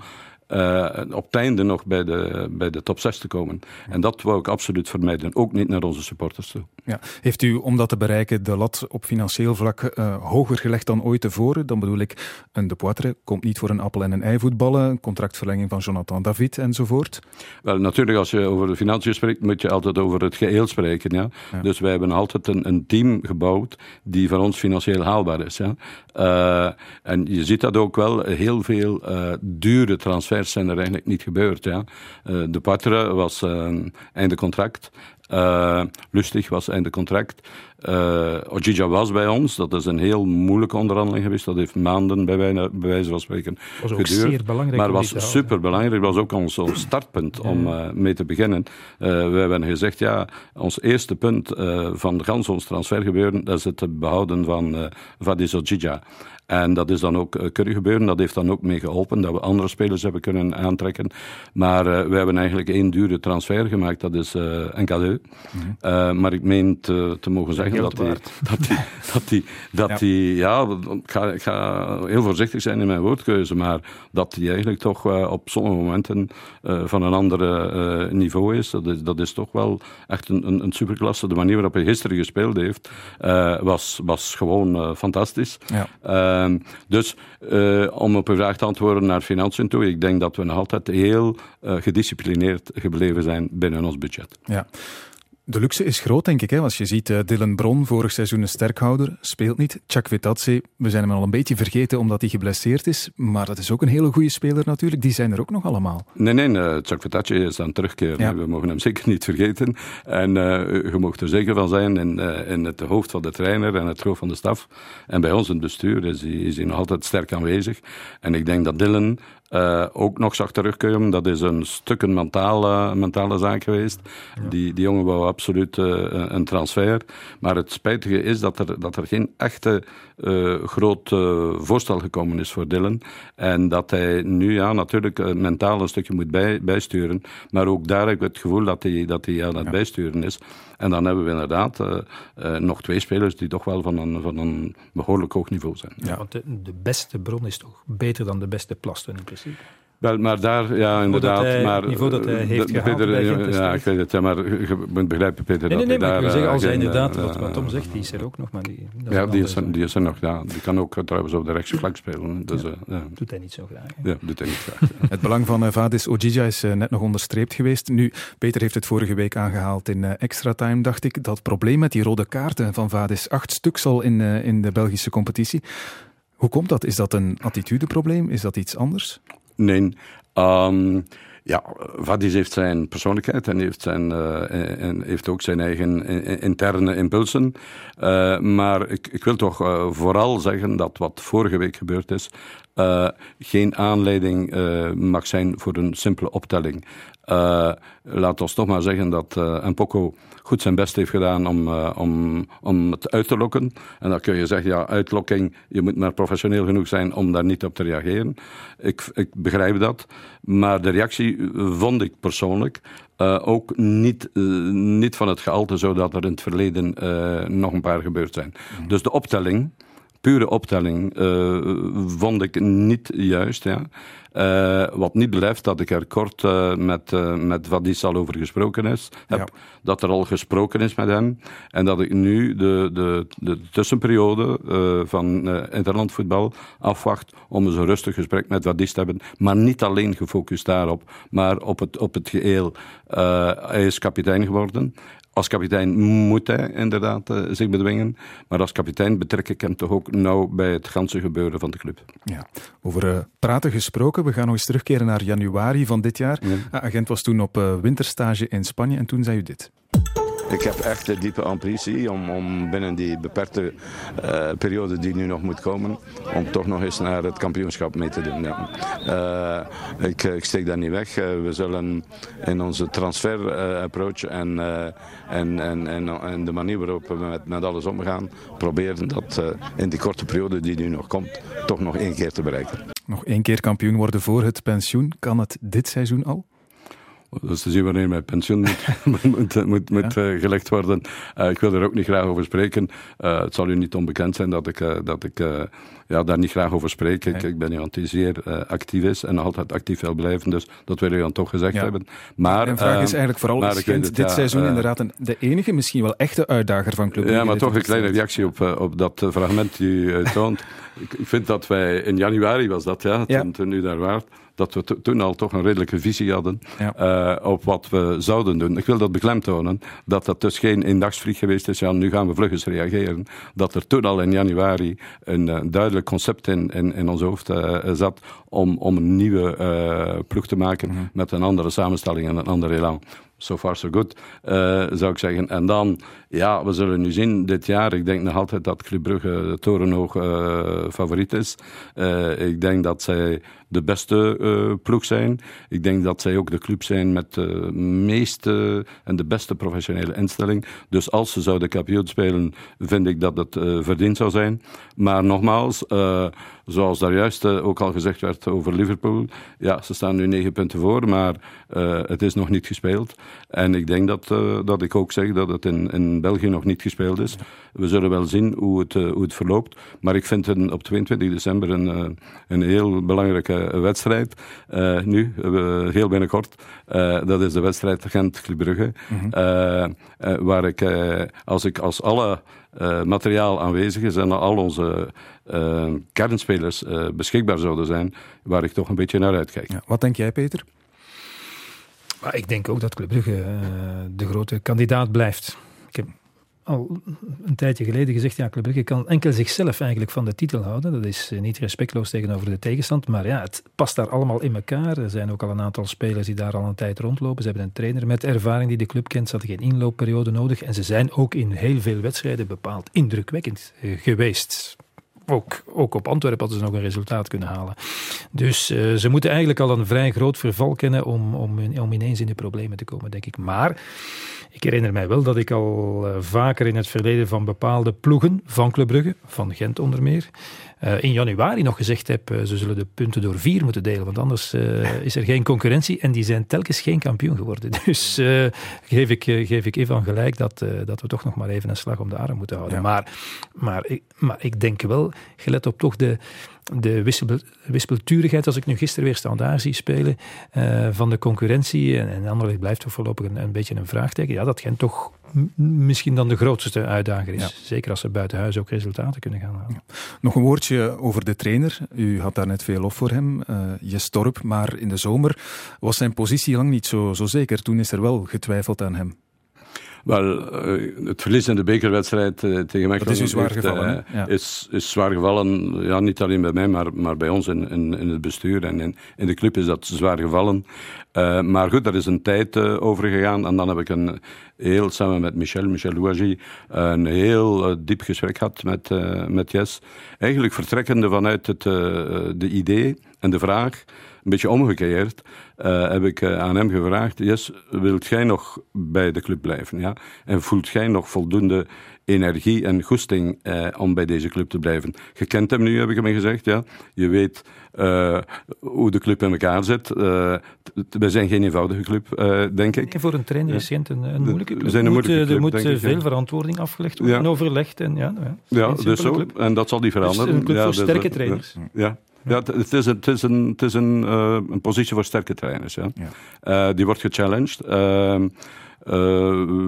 uh, op het einde nog bij de, bij de top 6 te komen. En dat wou ik absoluut vermijden, ook niet naar onze supporters toe. Ja. Heeft u, om dat te bereiken, de lat op financieel vlak uh, hoger gelegd dan ooit tevoren? Dan bedoel ik, een De Poitre komt niet voor een appel en een ei voetballen, contractverlenging van Jonathan David enzovoort? Wel, natuurlijk, als je over de financiën spreekt, moet je altijd over het geheel spreken. Ja? ja. Dus wij hebben altijd een, een, team gebouwd die voor ons financieel haalbaar is. Ja? Uh, en je ziet dat ook wel, heel veel dure transfers zijn er eigenlijk niet gebeurd. Ja. Uh, de Patre was uh, einde contract. Uh, Lustig was einde contract. Uh, was bij ons. Dat is een heel moeilijke onderhandeling geweest. Dat heeft maanden bij, wij, bij wijze van spreken was ook geduurd. Zeer belangrijk maar was super belangrijk. was ook ons, startpunt om uh, mee te beginnen. we hebben gezegd, ja, ons eerste punt van de gans ons transfergebeuren, dat is het behouden van uh, Vadis Ojija. En dat is dan ook uh, kunnen gebeuren. Dat heeft dan ook mee geholpen dat we andere spelers hebben kunnen aantrekken. Maar uh, we hebben eigenlijk één dure transfer gemaakt. Dat is uh. Mm -hmm. maar ik meen te, te mogen zeggen dat die, dat die, dat die, dat ja. die, ja, ik ga, ik ga heel voorzichtig zijn in mijn woordkeuze, maar dat die eigenlijk toch op sommige momenten van een ander niveau is. Dat is. Dat is toch wel echt een, een, een superklasse. De manier waarop hij gisteren gespeeld heeft, was, was gewoon fantastisch. Ja. Uh, dus uh, om op uw vraag te antwoorden naar financiën toe, ik denk dat we nog altijd heel uh, gedisciplineerd gebleven zijn binnen ons budget. Ja. De luxe is groot, denk ik. Hè? Als je ziet, uh, Dylan Bron, vorig seizoen een sterkhouder, speelt niet. Vitazzi, we zijn hem al een beetje vergeten omdat hij geblesseerd is. Maar dat is ook een hele goede speler natuurlijk. Die zijn er ook nog allemaal. Nee, nee, uh, is aan terugkeren. Ja. We mogen hem zeker niet vergeten. En uh, je mag er zeker van zijn in, in het hoofd van de trainer en het hoofd van de staf. En bij ons in het bestuur is hij, is hij nog altijd sterk aanwezig. En ik denk dat Dylan uh, ook nog zag terugkomen. Dat is een stuk een mentale, mentale zaak geweest. Ja. Die, die jongen wou absoluut uh, een transfer. Maar het spijtige is dat er, dat er geen echte uh, groot voorstel gekomen is voor Dylan. En dat hij nu ja, natuurlijk mentaal een stukje moet bij, bijsturen. Maar ook daar heb ik het gevoel dat hij, dat hij aan het ja. bijsturen is. En dan hebben we inderdaad nog twee spelers die toch wel van een, van een behoorlijk hoog niveau zijn. Ja, want de, de beste bron is toch beter dan de beste plasten in principe. Wel, maar daar, ja, inderdaad. Hij, maar, het niveau dat hij heeft gehaald Peter, ja, ik weet het, ja, maar je moet begrijpen, Peter, nee, nee, nee, dat maar daar, zeggen, als hij inderdaad, uh, wat, wat Tom zegt, die is er ook nog, maar die... Ja, die is, er, die is er nog, ja. Die kan ook trouwens op de rechtsvlak spelen. Dus, ja, uh, ja. Doet hij niet zo graag. Hè? Ja, doet hij niet graag. het belang van uh, Vadis Ojija is uh, net nog onderstreept geweest. Nu, Peter heeft het vorige week aangehaald in uh, extra time, dacht ik. Dat probleem met die rode kaarten van Vadis, acht stuks al in, uh, in de Belgische competitie. Hoe komt dat? Is dat een attitudeprobleem? Is dat iets anders? Nee. Um, ja, Vadis heeft zijn persoonlijkheid en heeft, zijn, uh, en heeft ook zijn eigen interne impulsen. Maar ik, ik wil toch vooral zeggen dat wat vorige week gebeurd is, geen aanleiding mag zijn voor een simpele optelling. Laat ons toch maar zeggen dat Mpoko goed zijn best heeft gedaan om, uh, om, om het uit te lokken. En dan kun je zeggen, ja, uitlokking, je moet maar professioneel genoeg zijn om daar niet op te reageren. Ik, ik begrijp dat. Maar de reactie vond ik persoonlijk uh, ook niet, uh, niet van het gehalte zodat er in het verleden nog een paar gebeurd zijn. Mm. Dus de optelling pure optelling vond ik niet juist. Ja. Uh, wat niet blijft dat ik er kort uh, met, uh, met Vadis al over gesproken is, heb. Ja. Dat er al gesproken is met hem. En dat ik nu de, de, de tussenperiode van interlandvoetbal afwacht om eens een rustig gesprek met Vadis te hebben. Maar niet alleen gefocust daarop, maar op het, op het geheel. hij is kapitein geworden. Als kapitein moet hij inderdaad uh, zich bedwingen. Maar als kapitein betrek ik hem toch ook nauw bij het ganse gebeuren van de club. Ja. Over uh, praten gesproken, we gaan nog eens terugkeren naar januari van dit jaar. Ja. Agent was toen op uh, winterstage in Spanje en toen zei u dit. Ik heb echt de diepe ambitie om, om binnen die beperkte uh, periode die nu nog moet komen, om toch nog eens naar het kampioenschap mee te doen. Ja. Uh, ik, ik, steek daar niet weg. Uh, we zullen in onze transfer approach en, en, en, en, en, de manier waarop we met, met alles omgaan, proberen dat in die korte periode die nu nog komt, toch nog één keer te bereiken. Nog één keer kampioen worden voor het pensioen. Kan het dit seizoen al? Dat is te zien wanneer mijn pensioen moet, moet, moet, moet ja. uh, gelegd worden. Uh, ik wil er ook niet graag over spreken. Uh, het zal u niet onbekend zijn dat ik, dat ik ja, daar niet graag over spreek. Ik, ik ben iemand die zeer actief is en altijd actief wil blijven. Dus dat wil u dan toch gezegd ja. hebben. Maar, Mijn vraag is eigenlijk vooral, is Gent dit ja, seizoen inderdaad een, de enige, misschien wel echte uitdager van Club Ja, maar toch een kleine reactie op, op dat fragment die u toont. ik, ik vind dat wij in januari was dat, ja, toen, toen u daar waart dat we toen al toch een redelijke visie hadden ja. uh, op wat we zouden doen. Ik wil dat beklemtonen, dat dat dus geen eendagsvlieg geweest is. Ja, nu gaan we vlug eens reageren. Dat er toen al in januari een uh, duidelijk concept in, in, in ons hoofd uh, zat om, om een nieuwe ploeg te maken -hmm. met een andere samenstelling en een ander elan so far so good, uh, zou ik zeggen. En dan, ja, we zullen nu zien dit jaar. Ik denk nog altijd dat Club Brugge torenhoog uh, favoriet is. Uh, ik denk dat zij de beste ploeg zijn. Ik denk dat zij ook de club zijn met de meeste en de beste professionele instelling. Dus als ze zouden kampioen spelen, vind ik dat het verdiend zou zijn. Maar nogmaals, zoals daar juist ook al gezegd werd over Liverpool, ja, ze staan nu negen punten voor, maar het is nog niet gespeeld. En ik denk dat, uh, dat ik ook zeg dat het in, in België nog niet gespeeld is. We zullen wel zien hoe het, uh, hoe het verloopt. Maar ik vind het op 22 december een, uh, een heel belangrijke wedstrijd. nu, heel binnenkort. dat is de wedstrijd Gent-Club Brugge. Mm -hmm. waar ik, als ik als alle materiaal aanwezig is en al onze kernspelers beschikbaar zouden zijn, waar ik toch een beetje naar uitkijk. Ja, wat denk jij, Peter? Maar ik denk ook dat Club Brugge uh, de grote kandidaat blijft. Al een tijdje geleden gezegd, ja, Club kan enkel zichzelf eigenlijk van de titel houden. Dat is niet respectloos tegenover de tegenstand, maar ja, het past daar allemaal in elkaar. Er zijn ook al een aantal spelers die daar al een tijd rondlopen. Ze hebben een trainer met ervaring die de club kent. Ze hadden geen inloopperiode nodig en ze zijn ook in heel veel wedstrijden bepaald indrukwekkend geweest ook, ook op Antwerpen hadden ze nog een resultaat kunnen halen. Dus uh, ze moeten eigenlijk al een vrij groot verval kennen om, om, ineens in de problemen te komen, denk ik. Maar ik herinner mij wel dat ik al uh, vaker in het verleden van bepaalde ploegen van Club Brugge, van Gent onder meer, uh, in januari nog gezegd heb, uh, ze zullen de punten door vier moeten delen, want anders uh, is er geen concurrentie. En die zijn telkens geen kampioen geworden. Dus geef, ik, geef ik even aan gelijk dat, dat we toch nog maar even een slag om de arm moeten houden. Ja. Maar, maar, ik, maar ik denk wel, gelet op toch de, de wispel, wispelturigheid, als ik nu gisteren weer standaard zie spelen, uh, van de concurrentie. En, en Anderlecht blijft toch voorlopig een, een, beetje een vraagteken. Ja, dat Gent toch misschien dan de grootste uitdager is. Ja. Zeker als ze buiten huis ook resultaten kunnen gaan halen. Ja. Nog een woordje over de trainer. U had daar net veel lof voor hem, uh, Jestorp. Maar in de zomer was zijn positie lang niet zo, zo zeker. Toen is er wel getwijfeld aan hem. Wel, uh, het verlies in de bekerwedstrijd uh, tegen Mechelen is, zwaar gevallen, uh, ja. is, is zwaar gevallen. Ja, niet alleen bij mij, maar, maar bij ons in, in, in het bestuur en in, in, de club is dat zwaar gevallen. maar goed, daar is een tijd over gegaan. En dan heb ik een heel, samen met Michel, Michel Louagie, een heel diep gesprek gehad met, met Jes. Eigenlijk vertrekkende vanuit het de idee en de vraag een beetje omgekeerd, uh, heb ik aan hem gevraagd: Yes, wilt jij nog bij de club blijven? Ja? En voelt jij nog voldoende energie en goesting eh, om bij deze club te blijven. Je kent hem nu, heb ik hem gezegd. Ja. Je weet uh, hoe de club in elkaar zit. Uh, we zijn geen eenvoudige club, uh, denk ik. En voor een trainer is Gent een, een moeilijke club. We zijn een moeilijke club, er moet ik, veel verantwoording afgelegd worden ja. en overlegd. En, ja, ja, ja dus zo. Club. En dat zal die veranderen. Het is een club ja, voor sterke dus, trainers. Ja. Ja, het is een, het is een, het is een, een positie voor sterke trainers. Ja. ja. die wordt gechallenged. Ehm, uh,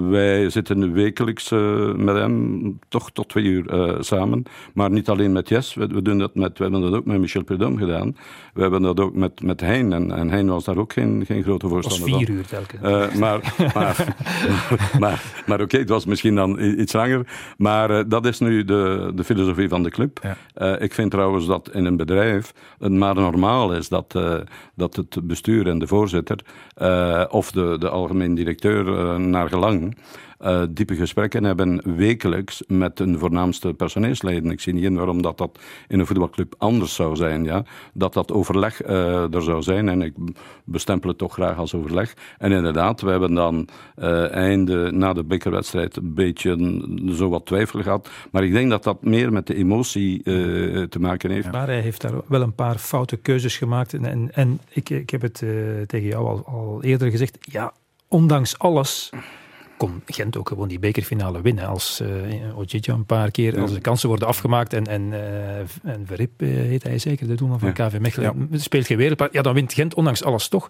wij zitten wekelijks uh, met hem toch tot twee uur uh, samen. Maar niet alleen met Jes, we, we, doen dat met, we hebben dat ook met Michel Prudhomme gedaan. We hebben dat ook met, met Hein. En, en Hein was daar ook geen, geen grote voorstander van. vier uur telkens. maar maar, maar, maar, oké, okay, het was misschien dan iets langer. Maar dat is nu de, de filosofie van de club. Ja. ik vind trouwens dat in een bedrijf het maar normaal is dat, dat het bestuur en de voorzitter of de, de algemeen directeur eh, naar gelang uh, diepe gesprekken hebben wekelijks met hun voornaamste personeelsleden. Ik zie niet in waarom dat, dat in een voetbalclub anders zou zijn. Ja? Dat dat overleg uh, er zou zijn en ik bestempel het toch graag als overleg. En inderdaad, we hebben dan uh, einde na de bekerwedstrijd een beetje zo wat twijfel gehad. Maar ik denk dat dat meer met de emotie te maken heeft. Maar hij heeft daar wel een paar foute keuzes gemaakt. En, en, en ik, ik heb het tegen jou al, al eerder gezegd. Ja, ondanks alles kon Gent ook gewoon die bekerfinale winnen. Als uh, een paar keer, als de kansen worden afgemaakt en, en, uh, en Verrip uh, heet hij zeker, de doelman van ja. KV Mechelen, ja. speelt geen wereldpaar. Ja, dan wint Gent ondanks alles toch.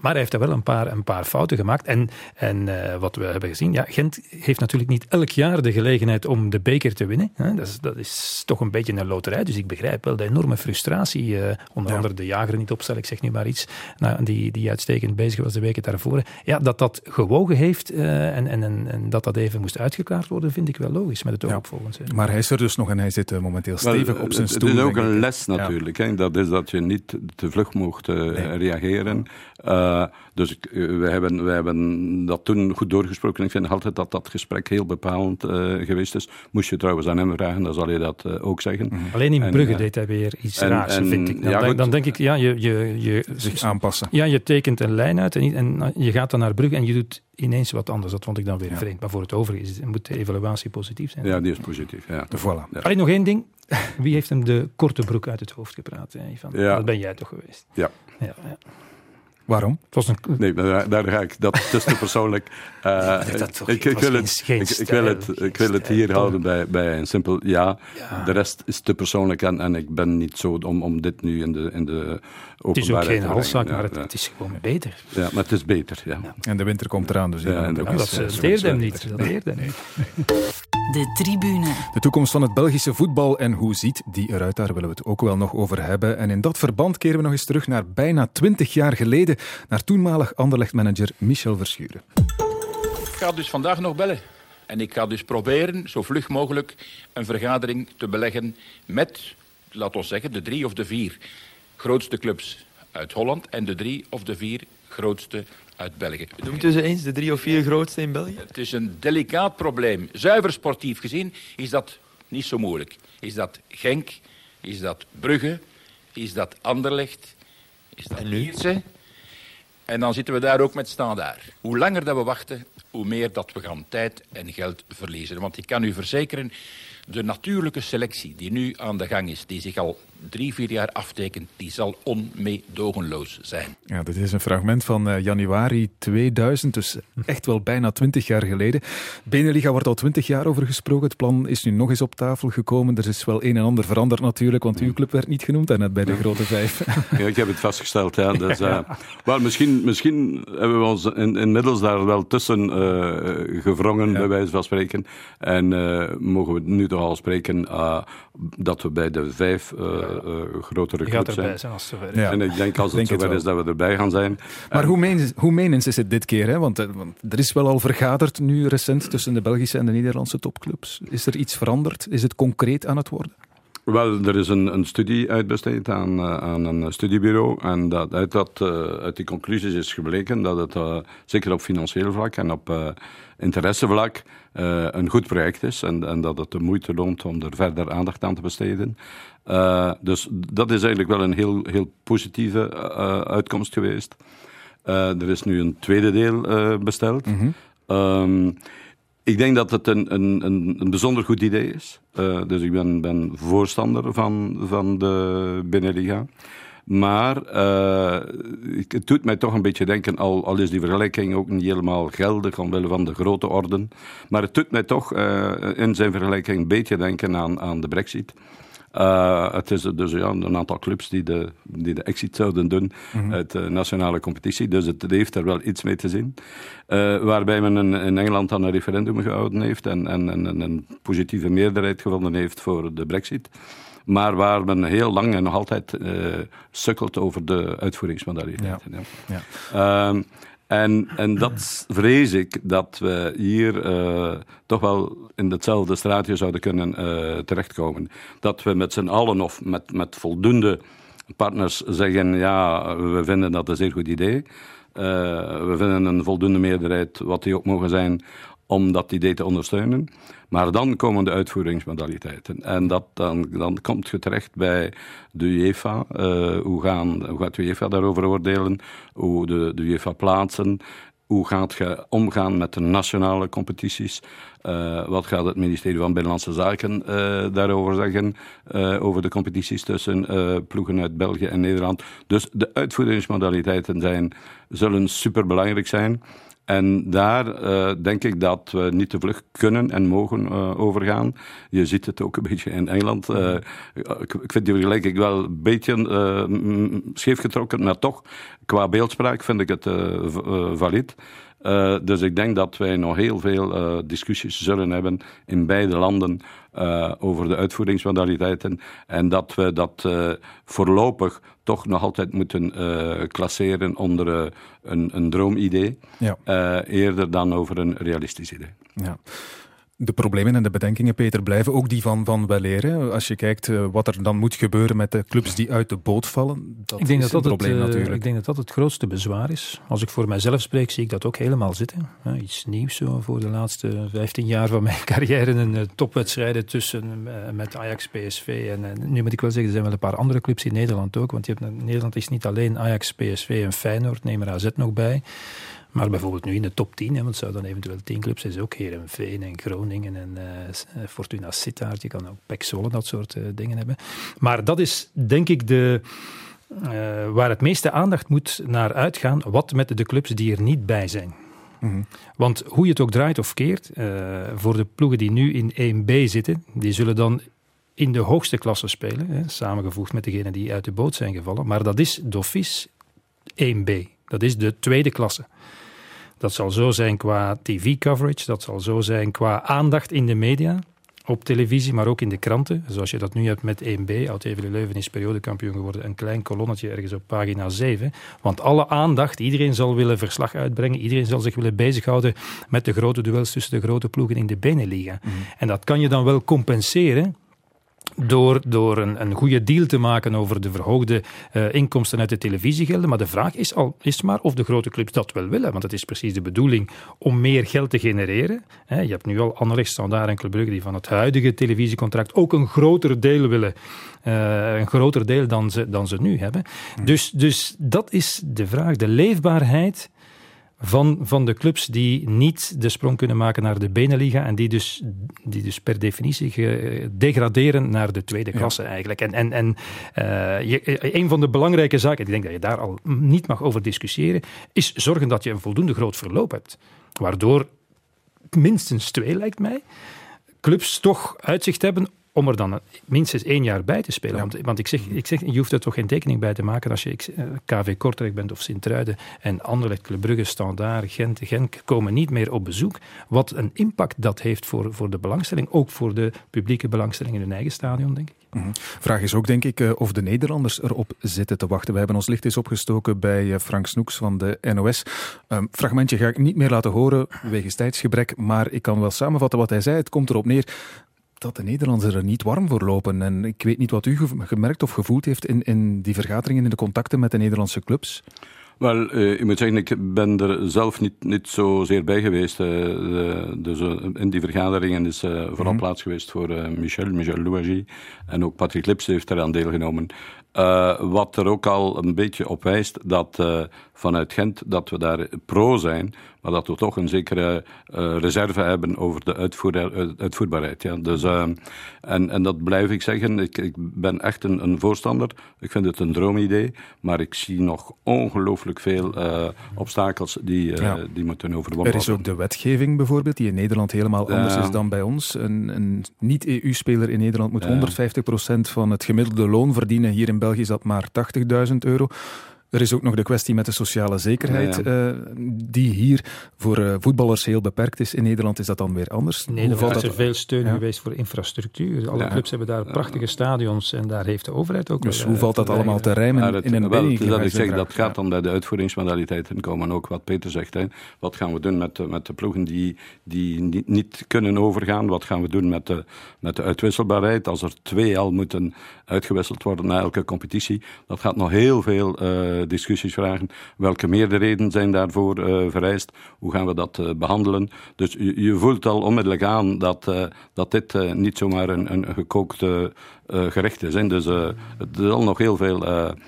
Maar hij heeft er wel een paar, een paar fouten gemaakt. En, en wat we hebben gezien, ja, Gent heeft natuurlijk niet elk jaar de gelegenheid om de beker te winnen. Hè. Dat, is, dat is toch een beetje een loterij. Dus ik begrijp wel de enorme frustratie. onder andere de jager niet opstel, ik zeg nu maar iets. Nou, die, die uitstekend bezig was de weken daarvoor. Ja, dat dat gewogen heeft en en, en, en, dat dat even moest uitgeklaard worden, vind ik wel logisch met het oog volgens. Maar hij is er dus nog en hij zit uh, momenteel stevig op zijn stoel. Het is ook een les natuurlijk. Ja. Hè? Dat is dat je niet te vlug mocht uh, nee. reageren. Uh, dus ik, we, hebben, we hebben dat toen goed doorgesproken. Ik vind altijd dat dat gesprek heel bepalend geweest is. Moest je trouwens aan hem vragen, dan zal hij dat ook zeggen. Mm -hmm. Alleen in en, Brugge deed hij weer iets en, raars, en, vind ik. Dan, ja, denk, dan, denk ik, ja, je, je, je, zich aanpassen. Ja, je tekent een lijn uit en, en je gaat dan naar Brugge en je doet ineens wat anders. Dat vond ik dan weer ja. vreemd. Maar voor het overige moet de evaluatie positief zijn. Ja, die is positief. Ja. Voilà. Ja. Alleen nog één ding. Wie heeft hem de korte broek uit het hoofd gepraat? Hè, Ivan? Dat ben jij toch geweest? Ja. ja, ja. Waarom? Het was een... Nee, daar, daar ga ik. Dat is te persoonlijk. Uh, dat ik, ik, wil het, ik, ik, wil het, ik wil het hier houden bij, bij een simpel ja. ja. De rest is te persoonlijk en, en ik ben niet zo om, om dit nu in de, in de het is ook geen halszaak, maar het, het, is gewoon beter. Ja, maar het is beter. Ja. ja. En de winter komt eraan, dus ja, dat, dat deert hem niet. Dat hem niet. De tribune. De toekomst van het Belgische voetbal en hoe ziet die eruit? Daar willen we het ook wel nog over hebben. En in dat verband keren we nog eens terug naar bijna twintig jaar geleden, naar toenmalig Anderlecht-manager Michel Verschuren. Ik ga dus vandaag nog bellen. En ik ga dus proberen, zo vlug mogelijk, een vergadering te beleggen met, laten we zeggen, de drie of de vier grootste clubs uit Holland en de drie of de vier grootste uit België. Noemt u ze eens, de drie of vier grootste in België? Het is een delicaat probleem. Zuiver sportief gezien is dat niet zo moeilijk. Is dat Genk? Is dat Brugge? Is dat Anderlecht? Is dat Lierse? En dan zitten we daar ook met staan daar. Hoe langer dat we wachten, hoe meer dat we gaan tijd en geld verliezen. Want ik kan u verzekeren, de natuurlijke selectie die nu aan de gang is, die zich al drie, vier jaar aftekent, die zal onmeedogenloos zijn. Ja, dit is een fragment van uh, januari 2000, dus echt wel bijna twintig jaar geleden. Beneliga wordt al twintig jaar over gesproken. Het plan is nu nog eens op tafel gekomen. Er is wel een en ander veranderd natuurlijk, want uw club werd niet genoemd daarnet bij de grote vijf. Ja, ik heb het vastgesteld. Ja. Dus, uh, maar misschien, misschien hebben we ons in, inmiddels daar wel tussen uh, gevrongen, ja. bij wijze van spreken. En mogen we nu toch al spreken dat we bij de vijf uh, grotere club zijn. erbij zijn als het zover Ja. En ik denk als het denk zover het is dat we erbij gaan zijn. Maar en... hoe, menens, hoe menens is het dit keer? Hè? Want, want, er is wel al vergaderd nu recent tussen de Belgische en de Nederlandse topclubs. Is er iets veranderd? Is het concreet aan het worden? Wel, er is een, een studie uitbesteed aan, uh, aan een studiebureau. En dat, uit, dat, uh, uit die conclusies is gebleken dat het uh, zeker op financieel vlak en op interessevlak een goed project is. En, en, dat het de moeite loont om er verder aandacht aan te besteden. dus dat is eigenlijk wel een heel, heel positieve uitkomst geweest. er is nu een tweede deel besteld. Mm -hmm. um, ik denk dat het een, een, een, bijzonder goed idee is. Uh, dus ik ben, ben voorstander van, van de Beneliga. Maar uh, het doet mij toch een beetje denken, al, al is die vergelijking ook niet helemaal geldig omwille van de grote orden. Maar het doet mij toch uh, in zijn vergelijking een beetje denken aan, aan de Brexit. Uh, het is dus ja, een aantal clubs die de, die de exit zouden doen -hmm. uit de nationale competitie. Dus het heeft er wel iets mee te zien. Uh, waarbij men in, in, Engeland dan een referendum gehouden heeft en, en, en, een positieve meerderheid gevonden heeft voor de brexit. Maar waar men heel lang en nog altijd uh, sukkelt over de uitvoeringsmodaliteiten. Ja. Ja. Ja. Uh, en, en dat vrees ik dat we hier uh, toch wel in hetzelfde straatje zouden kunnen uh, terechtkomen. Dat we met z'n allen of met, met voldoende partners zeggen: ja, we vinden dat een zeer goed idee. Uh, we vinden een voldoende meerderheid, wat die ook mogen zijn, om dat idee te ondersteunen. Maar dan komen de uitvoeringsmodaliteiten. En dat, dan, dan komt je terecht bij de UEFA. Uh, hoe, gaan, hoe gaat de UEFA daarover oordelen? Hoe de, de UEFA plaatsen? Hoe gaat je omgaan met de nationale competities? Uh, wat gaat het ministerie van Binnenlandse Zaken uh, daarover zeggen? Over de competities tussen ploegen uit België en Nederland. Dus de uitvoeringsmodaliteiten zijn, zullen superbelangrijk zijn. En daar uh, denk ik dat we niet te vlug kunnen en mogen uh, overgaan. Je ziet het ook een beetje in Engeland. Uh, ik, ik, vind die vergelijking wel een beetje scheef getrokken, maar toch, qua beeldspraak vind ik het valid. Uh, dus ik denk dat wij nog heel veel uh, discussies zullen hebben in beide landen uh, over de uitvoeringsmodaliteiten. En dat we dat voorlopig toch nog altijd moeten klasseren onder een, een droomidee. Ja. eerder dan over een realistisch idee. Ja. De problemen en de bedenkingen, Peter, blijven ook die van, van Weleer. Als je kijkt uh, wat er dan moet gebeuren met de clubs die uit de boot vallen, dat ik denk is dat een dat probleem het, uh, natuurlijk. Ik denk dat dat het grootste bezwaar is. Als ik voor mijzelf spreek, zie ik dat ook helemaal zitten. Ja, iets nieuws zo voor de laatste 15 jaar van mijn carrière. Een uh, topwedstrijden tussen met Ajax, PSV. En nu moet ik wel zeggen, er zijn wel een paar andere clubs in Nederland ook. Want je hebt, Nederland is niet alleen Ajax, PSV en Feyenoord. Neem er AZ nog bij. Maar bijvoorbeeld nu in de top 10, hè, want het zou dan eventueel 10 clubs zijn, ook Heerenveen en Groningen en uh, Fortuna Sittard. Je kan ook Pek Zwolle, dat soort uh, dingen hebben. Maar dat is denk ik de, uh, waar het meeste aandacht moet naar uitgaan. Wat met de clubs die er niet bij zijn. Mm-hmm. Want hoe je het ook draait of keert, voor de ploegen die nu in 1B zitten, die zullen dan in de hoogste klasse spelen, hè, samengevoegd met degenen die uit de boot zijn gevallen. Maar dat is d'office 1B. Dat is de tweede klasse. Dat zal zo zijn qua tv-coverage, dat zal zo zijn qua aandacht in de media, op televisie, maar ook in de kranten. Zoals je dat nu hebt met 1B. Oud-Evele Leuven is periodekampioen geworden. Een klein kolonnetje ergens op pagina 7. Want alle aandacht, iedereen zal willen verslag uitbrengen. Iedereen zal zich willen bezighouden met de grote duels tussen de grote ploegen in de Beneliga. Mm. En dat kan je dan wel compenseren door, door een, een goede deal te maken over de verhoogde uh, inkomsten uit de televisiegelden. Maar de vraag is, al, is maar of de grote clubs dat wel willen. Want het is precies de bedoeling om meer geld te genereren. He, je hebt nu al Anderlecht, Standaard en Club Brugge die van het huidige televisiecontract ook een groter deel willen. Uh, een groter deel dan ze, dan ze nu hebben. Hmm. Dus, dus dat is de vraag. De leefbaarheid van, van de clubs die niet de sprong kunnen maken naar de Beneliga en die dus, die dus per definitie degraderen naar de tweede klasse ja. eigenlijk. En, en, en uh, je, een van de belangrijke zaken, ik denk dat je daar al niet mag over discussiëren, is zorgen dat je een voldoende groot verloop hebt. Waardoor minstens twee, lijkt mij, clubs toch uitzicht hebben om er dan minstens één jaar bij te spelen. Ja. Want, want, ik, zeg, ik zeg, je hoeft er toch geen tekening bij te maken als je KV Kortrijk bent of Sint-Truiden en Anderlecht, Club Brugge, Standaard, Gent, Genk komen niet meer op bezoek. Wat een impact dat heeft voor, voor de belangstelling, ook voor de publieke belangstelling in hun eigen stadion, denk ik. Mm-hmm. Vraag is ook, denk ik, uh, of de Nederlanders erop zitten te wachten. We hebben ons licht eens opgestoken bij uh, Frank Snoeks van de NOS. Um, fragmentje ga ik niet meer laten horen, wegens tijdsgebrek, maar ik kan wel samenvatten wat hij zei. Het komt erop neer dat de Nederlanders er niet warm voor lopen. En ik weet niet wat u gemerkt of gevoeld heeft in, in die vergaderingen, in de contacten met de Nederlandse clubs. Wel, uh, ik moet zeggen, ik ben er zelf niet, niet zozeer bij geweest. Uh, dus uh, in die vergaderingen is vooral mm -hmm. plaats geweest voor Michel, Michel Louagie. En ook Patrick Lips heeft eraan deelgenomen. Wat er ook al een beetje op wijst dat vanuit Gent dat we daar pro zijn, maar dat we toch een zekere uh, reserve hebben over de uitvoer, uitvoerbaarheid. Ja. Dus, en, en dat blijf ik zeggen. Ik, ik ben echt een, een, voorstander. Ik vind het een droomidee, maar ik zie nog ongelooflijk veel obstakels die, ja. die moeten overwonnen worden. Er is ook de wetgeving bijvoorbeeld, die in Nederland helemaal anders is dan bij ons. Een, een niet-EU-speler in Nederland moet 150% van het gemiddelde loon verdienen. Hier in België is dat maar 80.000 euro. Er is ook nog de kwestie met de sociale zekerheid, ja, ja. Uh, die hier voor uh, voetballers heel beperkt is. In Nederland is dat dan weer anders. In Nederland is er veel steun ja. geweest voor infrastructuur. Alle clubs hebben daar prachtige stadions en daar heeft de overheid ook... Dus hoe valt dat allemaal te rijmen het, in een wel, dat ik zeg, Dat gaat dan bij de uitvoeringsmodaliteiten komen. Ook wat Peter zegt. Hè. Wat gaan we doen met de, met de ploegen die, die niet, niet kunnen overgaan? Wat gaan we doen met de, met de uitwisselbaarheid? Als er twee al moeten uitgewisseld worden na elke competitie. Dat gaat nog heel veel... Uh, discussies vragen. Welke meerderheden zijn daarvoor uh, vereist? Hoe gaan we dat uh, behandelen? Dus je, je, voelt al onmiddellijk aan dat, dat dit niet zomaar een, een gekookte gerecht is. Hè? Dus er zal nog heel veel.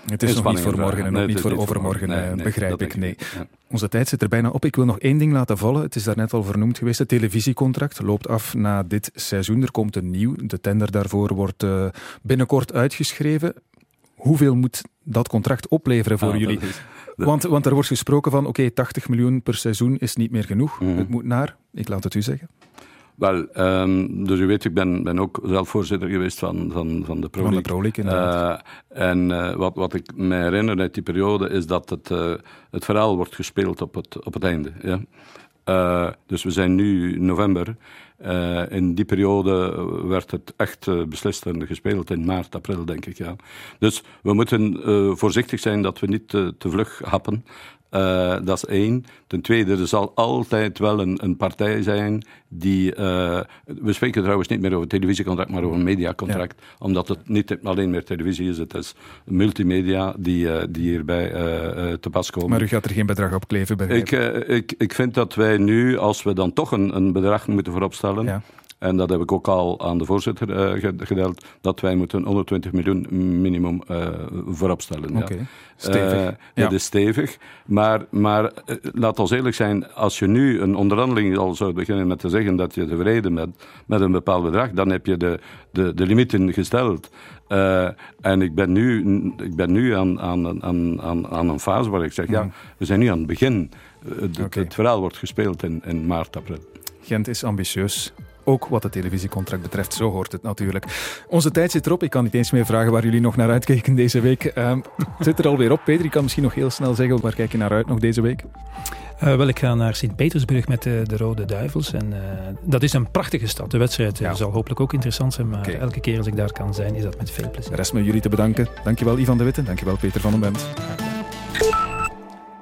het is nog niet voor morgen en nee, niet voor overmorgen, nee, nee, begrijp ik. Nee. Ja. Onze tijd zit er bijna op. Ik wil nog één ding laten vallen. Het is daarnet al vernoemd geweest. Het televisiecontract loopt af na dit seizoen. Er komt een nieuw. De tender daarvoor wordt binnenkort uitgeschreven. Hoeveel moet dat contract opleveren voor ah, jullie? Is, want, want er wordt gesproken van, oké, okay, 80 miljoen per seizoen is niet meer genoeg. Mm -hmm. Het moet naar, ik laat het u zeggen. Wel, um, dus u weet, ik ben, ben ook zelf voorzitter geweest van, van, van de Pro League. Van de Pro League, uh, En uh, wat, wat ik me herinner uit die periode is dat het, uh, het verhaal wordt gespeeld op het, op het einde. Ja? Dus we zijn nu november. Uh, in die periode werd het echt uh, beslist en gespeeld in maart, april, denk ik. Ja. Dus we moeten voorzichtig zijn dat we niet te vlug happen. Uh, dat is één. Ten tweede, er zal altijd wel een, een partij zijn die. Uh, we spreken trouwens niet meer over televisiecontract, maar over een mediacontract. Ja. Omdat het niet alleen meer televisie is, het is multimedia die, uh, die hierbij te pas komen. Maar u gaat er geen bedrag op kleven, bij ik, ik, ik vind dat wij nu, als we dan toch een, een bedrag moeten vooropstellen. Ja en dat heb ik ook al aan de voorzitter uh, gedeeld, dat wij moeten 120 miljoen minimum uh, voorop stellen. Oké, okay. stevig. Uh, ja. Het is stevig, maar, maar laat ons eerlijk zijn, als je nu een onderhandeling al zou beginnen met te zeggen dat je tevreden bent met een bepaald bedrag, dan heb je de, de, de limieten gesteld. en ik ben nu, ik ben nu aan, aan, aan, aan, aan een fase waar ik zeg, ja, we zijn nu aan het begin. Okay. het verhaal wordt gespeeld in, in maart, april. Gent is ambitieus. Ook wat het televisiecontract betreft, zo hoort het natuurlijk. Onze tijd zit erop. Ik kan niet eens meer vragen waar jullie nog naar uitkijken deze week. Uh, het zit er alweer op. Peter, ik kan misschien nog heel snel zeggen, waar kijk je naar uit nog deze week? Uh, wel, ik ga naar Sint-Petersburg met de, de, Rode Duivels. En uh, dat is een prachtige stad. De wedstrijd ja. zal hopelijk ook interessant zijn. Maar okay. elke keer als ik daar kan zijn, is dat met veel plezier. Rest me jullie te bedanken. Dankjewel Ivan de Witte. Dankjewel Peter van den Bent.